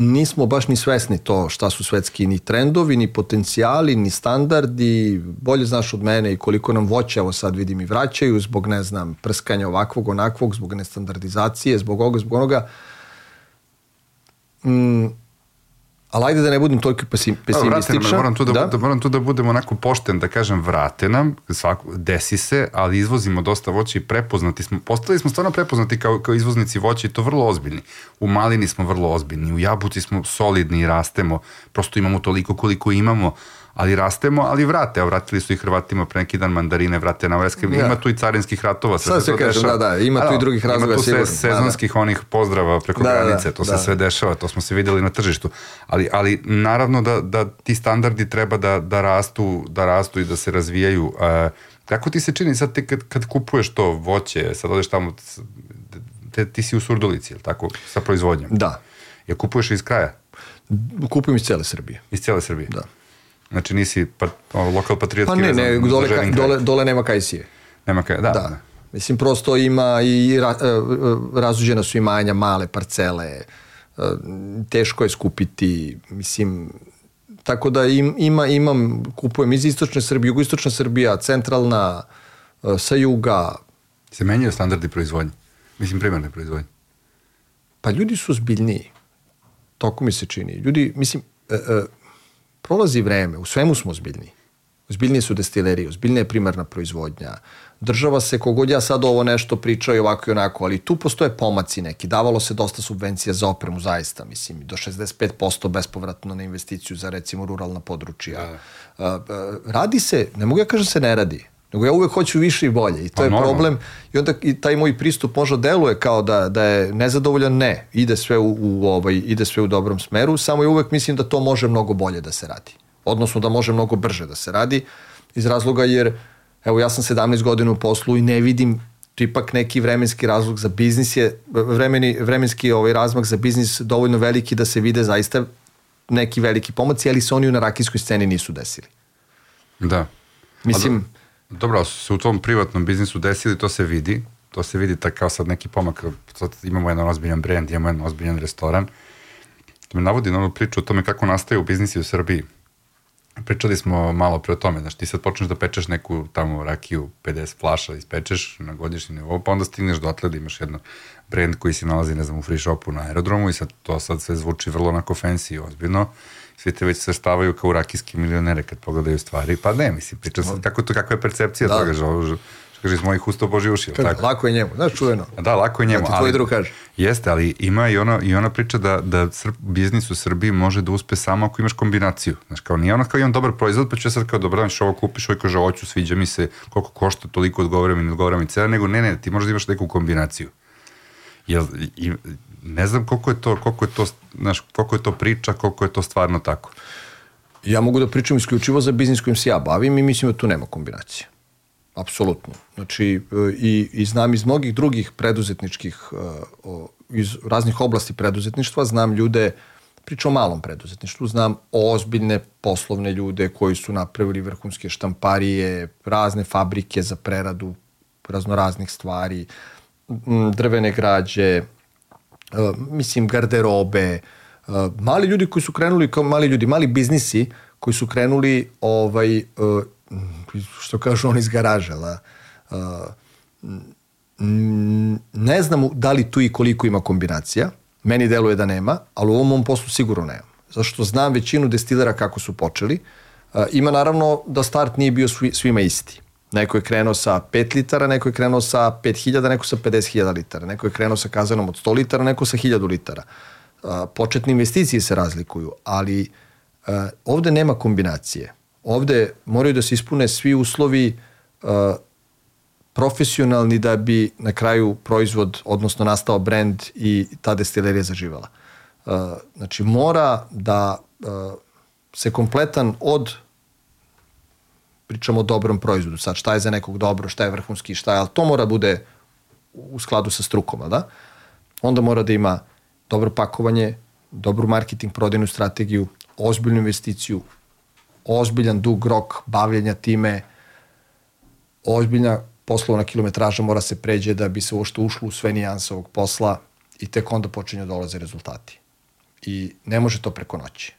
nismo baš ni svesni to šta su svetski ni trendovi, ni potencijali, ni standardi. Bolje znaš od mene i koliko nam voće, evo sad vidim i vraćaju zbog, ne znam, prskanja ovakvog, onakvog, zbog nestandardizacije, zbog ovoga, zbog onoga. Mm, ali ajde da ne budem toliko pesimističan. Moram tu da, da? da, moram tu da budem onako pošten, da kažem vrate nam, svako, desi se, ali izvozimo dosta voća i prepoznati smo, postali smo stvarno prepoznati kao, kao izvoznici voća i to vrlo ozbiljni. U malini smo vrlo ozbiljni, u jabuci smo solidni i rastemo, prosto imamo toliko koliko imamo, ali rastemo, ali vrate, a vratili su i Hrvatima pre neki dan mandarine, vrate na Veske, ja. ima tu i carinskih ratova. Sve Sad se kaže, da, da, ima tu i drugih razloga. Ima tu sve sezonskih da, da. onih pozdrava preko da, granice, da, to da. se sve dešava, to smo se videli na tržištu. Ali, ali naravno da, da ti standardi treba da, da, rastu, da rastu i da se razvijaju. Uh, kako ti se čini sad ti kad, kad kupuješ to voće, sad odeš tamo, te, ti si u Surdulici, ili tako, sa proizvodnjom? Da. Ja kupuješ iz kraja? Kupujem iz cele Srbije. Iz cele Srbije? Da. Znači nisi pa, lokal patriotski Pa ne, ne, dole, ka, dole, dole nema kajsije. Nema kaj, da, da. da. Mislim, prosto ima i ra, e, e, razuđena su imanja, male parcele, e, teško je skupiti, mislim, tako da im, ima, imam, kupujem iz istočne Srbije, jugoistočna Srbija, centralna, sa juga. Se menjaju standardi proizvodnje? Mislim, primarne proizvodnje? Pa ljudi su zbiljniji. Toko mi se čini. Ljudi, mislim, prolazi vreme, u svemu smo zbiljniji. Zbiljnije su destilerije, zbiljnija je primarna proizvodnja. Država se, kogod ja sad ovo nešto pričao i ovako i onako, ali tu postoje pomaci neki. Davalo se dosta subvencija za opremu, zaista, mislim, do 65% bespovratno na investiciju za, recimo, ruralna područja. Da. Radi se, ne mogu ja kažem se ne radi, nego ja uvek hoću više i bolje i to pa, je normalno. problem i onda i taj moj pristup možda deluje kao da, da je nezadovoljan, ne, ide sve u, u, ovaj, ide sve u dobrom smeru, samo ja uvek mislim da to može mnogo bolje da se radi odnosno da može mnogo brže da se radi, iz razloga jer, evo ja sam 17 godina u poslu i ne vidim ipak neki vremenski razlog za biznis je, vremeni, vremenski ovaj razmak za biznis dovoljno veliki da se vide zaista neki veliki pomaci, ali se oni u narakijskoj sceni nisu desili. Da. Mislim... Do, dobro, se u tom privatnom biznisu desili, to se vidi, to se vidi tako kao sad neki pomak, sad imamo jedan ozbiljan brend, imamo jedan ozbiljan restoran, to me navodi na onu priču o tome kako nastaju biznisi u Srbiji. Pričali smo malo pre o tome, znaš, ti sad počneš da pečeš neku tamo rakiju, 50 flaša ispečeš na godišnji nivou, pa onda stigneš dotle da imaš jedno brand koji se nalazi, ne znam, u free shopu na aerodromu i sad to sad sve zvuči vrlo onako fancy i ozbiljno. Svi te već se stavaju kao rakijski milionere kad pogledaju stvari, pa ne, mislim, pričam sad kako to, kakva je percepcija da. toga, že, kaže iz mojih usta Boži uši. Kaže, tako? Lako je njemu, znaš čujeno. Da, lako je njemu. Da ti tvoj drug kaže. Jeste, ali ima i ona, i ona priča da, da Srb, biznis u Srbiji može da uspe samo ako imaš kombinaciju. Znaš, kao nije ono kao imam dobar proizvod, pa ću ja sad kao dobro, znači ovo kupiš, ovo kaže, hoću, sviđa mi se, koliko košta, toliko odgovara mi, ne odgovara mi cena, nego ne, ne, ti možeš da imaš neku kombinaciju. Jel, i, ne znam koliko je to, koliko je to, znaš, koliko je to priča, koliko je to stvarno tako. Ja mogu da pričam isključivo za biznis kojim se ja bavim i mislim da tu nema kombinacije. Apsolutno. Znači, e, i, i znam iz mnogih drugih preduzetničkih, e, iz raznih oblasti preduzetništva, znam ljude, pričam o malom preduzetništvu, znam ozbiljne poslovne ljude koji su napravili vrhunske štamparije, razne fabrike za preradu raznoraznih stvari, drvene građe, mislim, garderobe, mali ljudi koji su krenuli kao mali ljudi, mali biznisi koji su krenuli ovaj, što kažu on iz garaža, da, uh, ne znam da li tu i koliko ima kombinacija, meni deluje da nema, ali u ovom mom poslu sigurno nema. Zašto znam većinu destilera kako su počeli. Ima naravno da start nije bio svi, svima isti. Neko je krenuo sa 5 litara, neko je krenuo sa 5000, neko sa 50.000 litara, neko je krenuo sa kazanom od 100 litara, neko sa 1000 litara. Početne investicije se razlikuju, ali uh, ovde nema kombinacije ovde moraju da se ispune svi uslovi uh, profesionalni da bi na kraju proizvod, odnosno nastao brend i ta destilerija zaživala. Uh, znači mora da se kompletan od pričamo o dobrom proizvodu, sad šta je za nekog dobro, šta je vrhunski, šta je, ali to mora bude u skladu sa strukoma, da? Onda mora da ima dobro pakovanje, dobru marketing, prodajnu strategiju, ozbiljnu investiciju, ozbiljan dug rok bavljenja time, ozbiljna poslovna kilometraža mora se pređe da bi se uopšte ušlo u sve nijanse ovog posla i tek onda počinju da dolaze rezultati. I ne može to preko noći.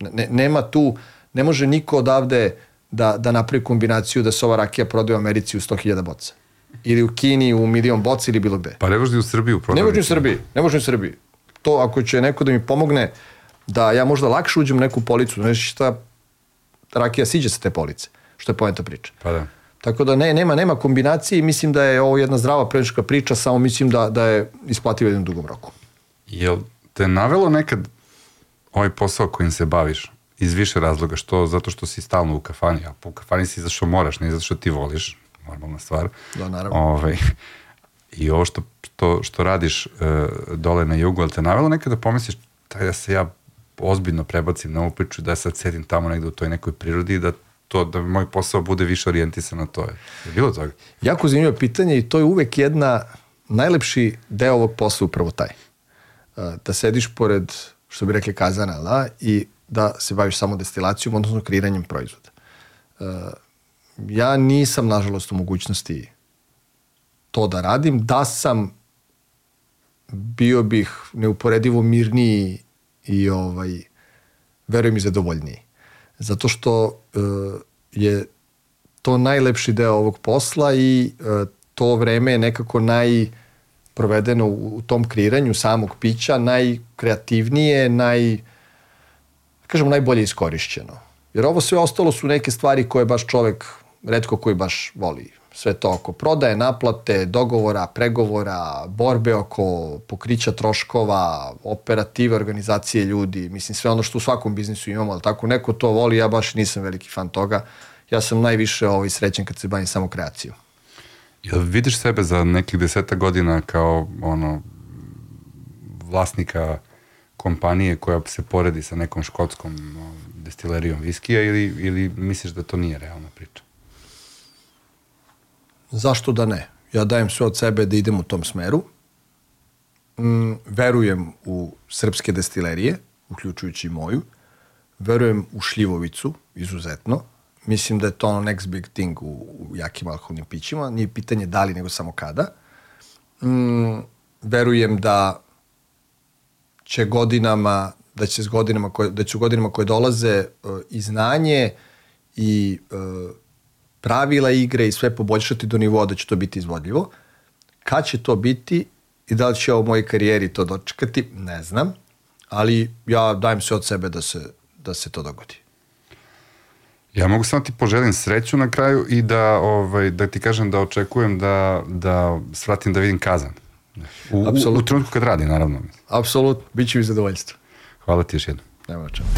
Ne, nema tu, ne može niko odavde da, da napravi kombinaciju da se ova rakija prodaje u Americi u 100.000 boca. Ili u Kini u milion boca ili bilo gde. Pa ne može u Srbiju prodati. Ne može u Srbiji, ne može u Srbiji. To ako će neko da mi pomogne da ja možda lakše uđem u neku policu, znači šta, rakija siđe sa te police, što je poenta priča. Pa da. Tako da ne, nema, nema kombinacije i mislim da je ovo jedna zdrava prenička priča, samo mislim da, da je isplativa jednom dugom roku. Jel te navelo nekad ovaj posao kojim se baviš iz više razloga, što zato što si stalno u kafani, a u kafani si zato što moraš, ne zato što ti voliš, normalna stvar. Da, naravno. Ovaj, I ovo što, što, što radiš uh, dole na jugu, ali te navelo nekada da pomisliš da se ja ozbiljno prebacim na ovu priču, da sad sedim tamo negde u toj nekoj prirodi i da to, da moj posao bude više orijentisan na to. Je bilo toga? Jako zanimljivo pitanje i to je uvek jedna najlepši deo ovog posla upravo taj. Da sediš pored, što bi rekli, kazana, da, i da se baviš samo destilacijom, odnosno kreiranjem proizvoda. Ja nisam, nažalost, u mogućnosti to da radim. Da sam, bio bih neuporedivo mirniji i ovaj, verujem i zadovoljniji. Zato što e, je to najlepši deo ovog posla i e, to vreme je nekako naj provedeno u tom kreiranju samog pića najkreativnije, naj, kažemo, najbolje iskorišćeno. Jer ovo sve ostalo su neke stvari koje baš čovek, redko koji baš voli sve to oko prodaje, naplate, dogovora, pregovora, borbe oko pokrića troškova, operative, organizacije ljudi, mislim sve ono što u svakom biznisu imamo, ali tako neko to voli, ja baš nisam veliki fan toga. Ja sam najviše ovaj, srećen kad se bavim samo kreacijom. Jel vidiš sebe za nekih deseta godina kao ono vlasnika kompanije koja se poredi sa nekom škotskom destilerijom viskija ili, ili misliš da to nije realna priča? Zašto da ne? Ja dajem sve od sebe da idem u tom smeru. Mm, verujem u srpske destilerije, uključujući i moju. Verujem u šljivovicu, izuzetno. Mislim da je to ono next big thing u, u jakim alkoholnim pićima. Nije pitanje da li, nego samo kada. Mm, verujem da će godinama da će s godinama koje, da će u godinama koje dolaze uh, i znanje i uh, pravila igre i sve poboljšati do nivoa da će to biti izvodljivo. Kad će to biti i da li će ovo u mojoj karijeri to dočekati, ne znam, ali ja dajem sve od sebe da se, da se to dogodi. Ja mogu samo ti poželim sreću na kraju i da, ovaj, da ti kažem da očekujem da, da svratim da vidim kazan. U, u, u trenutku kad radi, naravno. Apsolutno, bit će mi zadovoljstvo. Hvala ti još jednom. Nema čemu.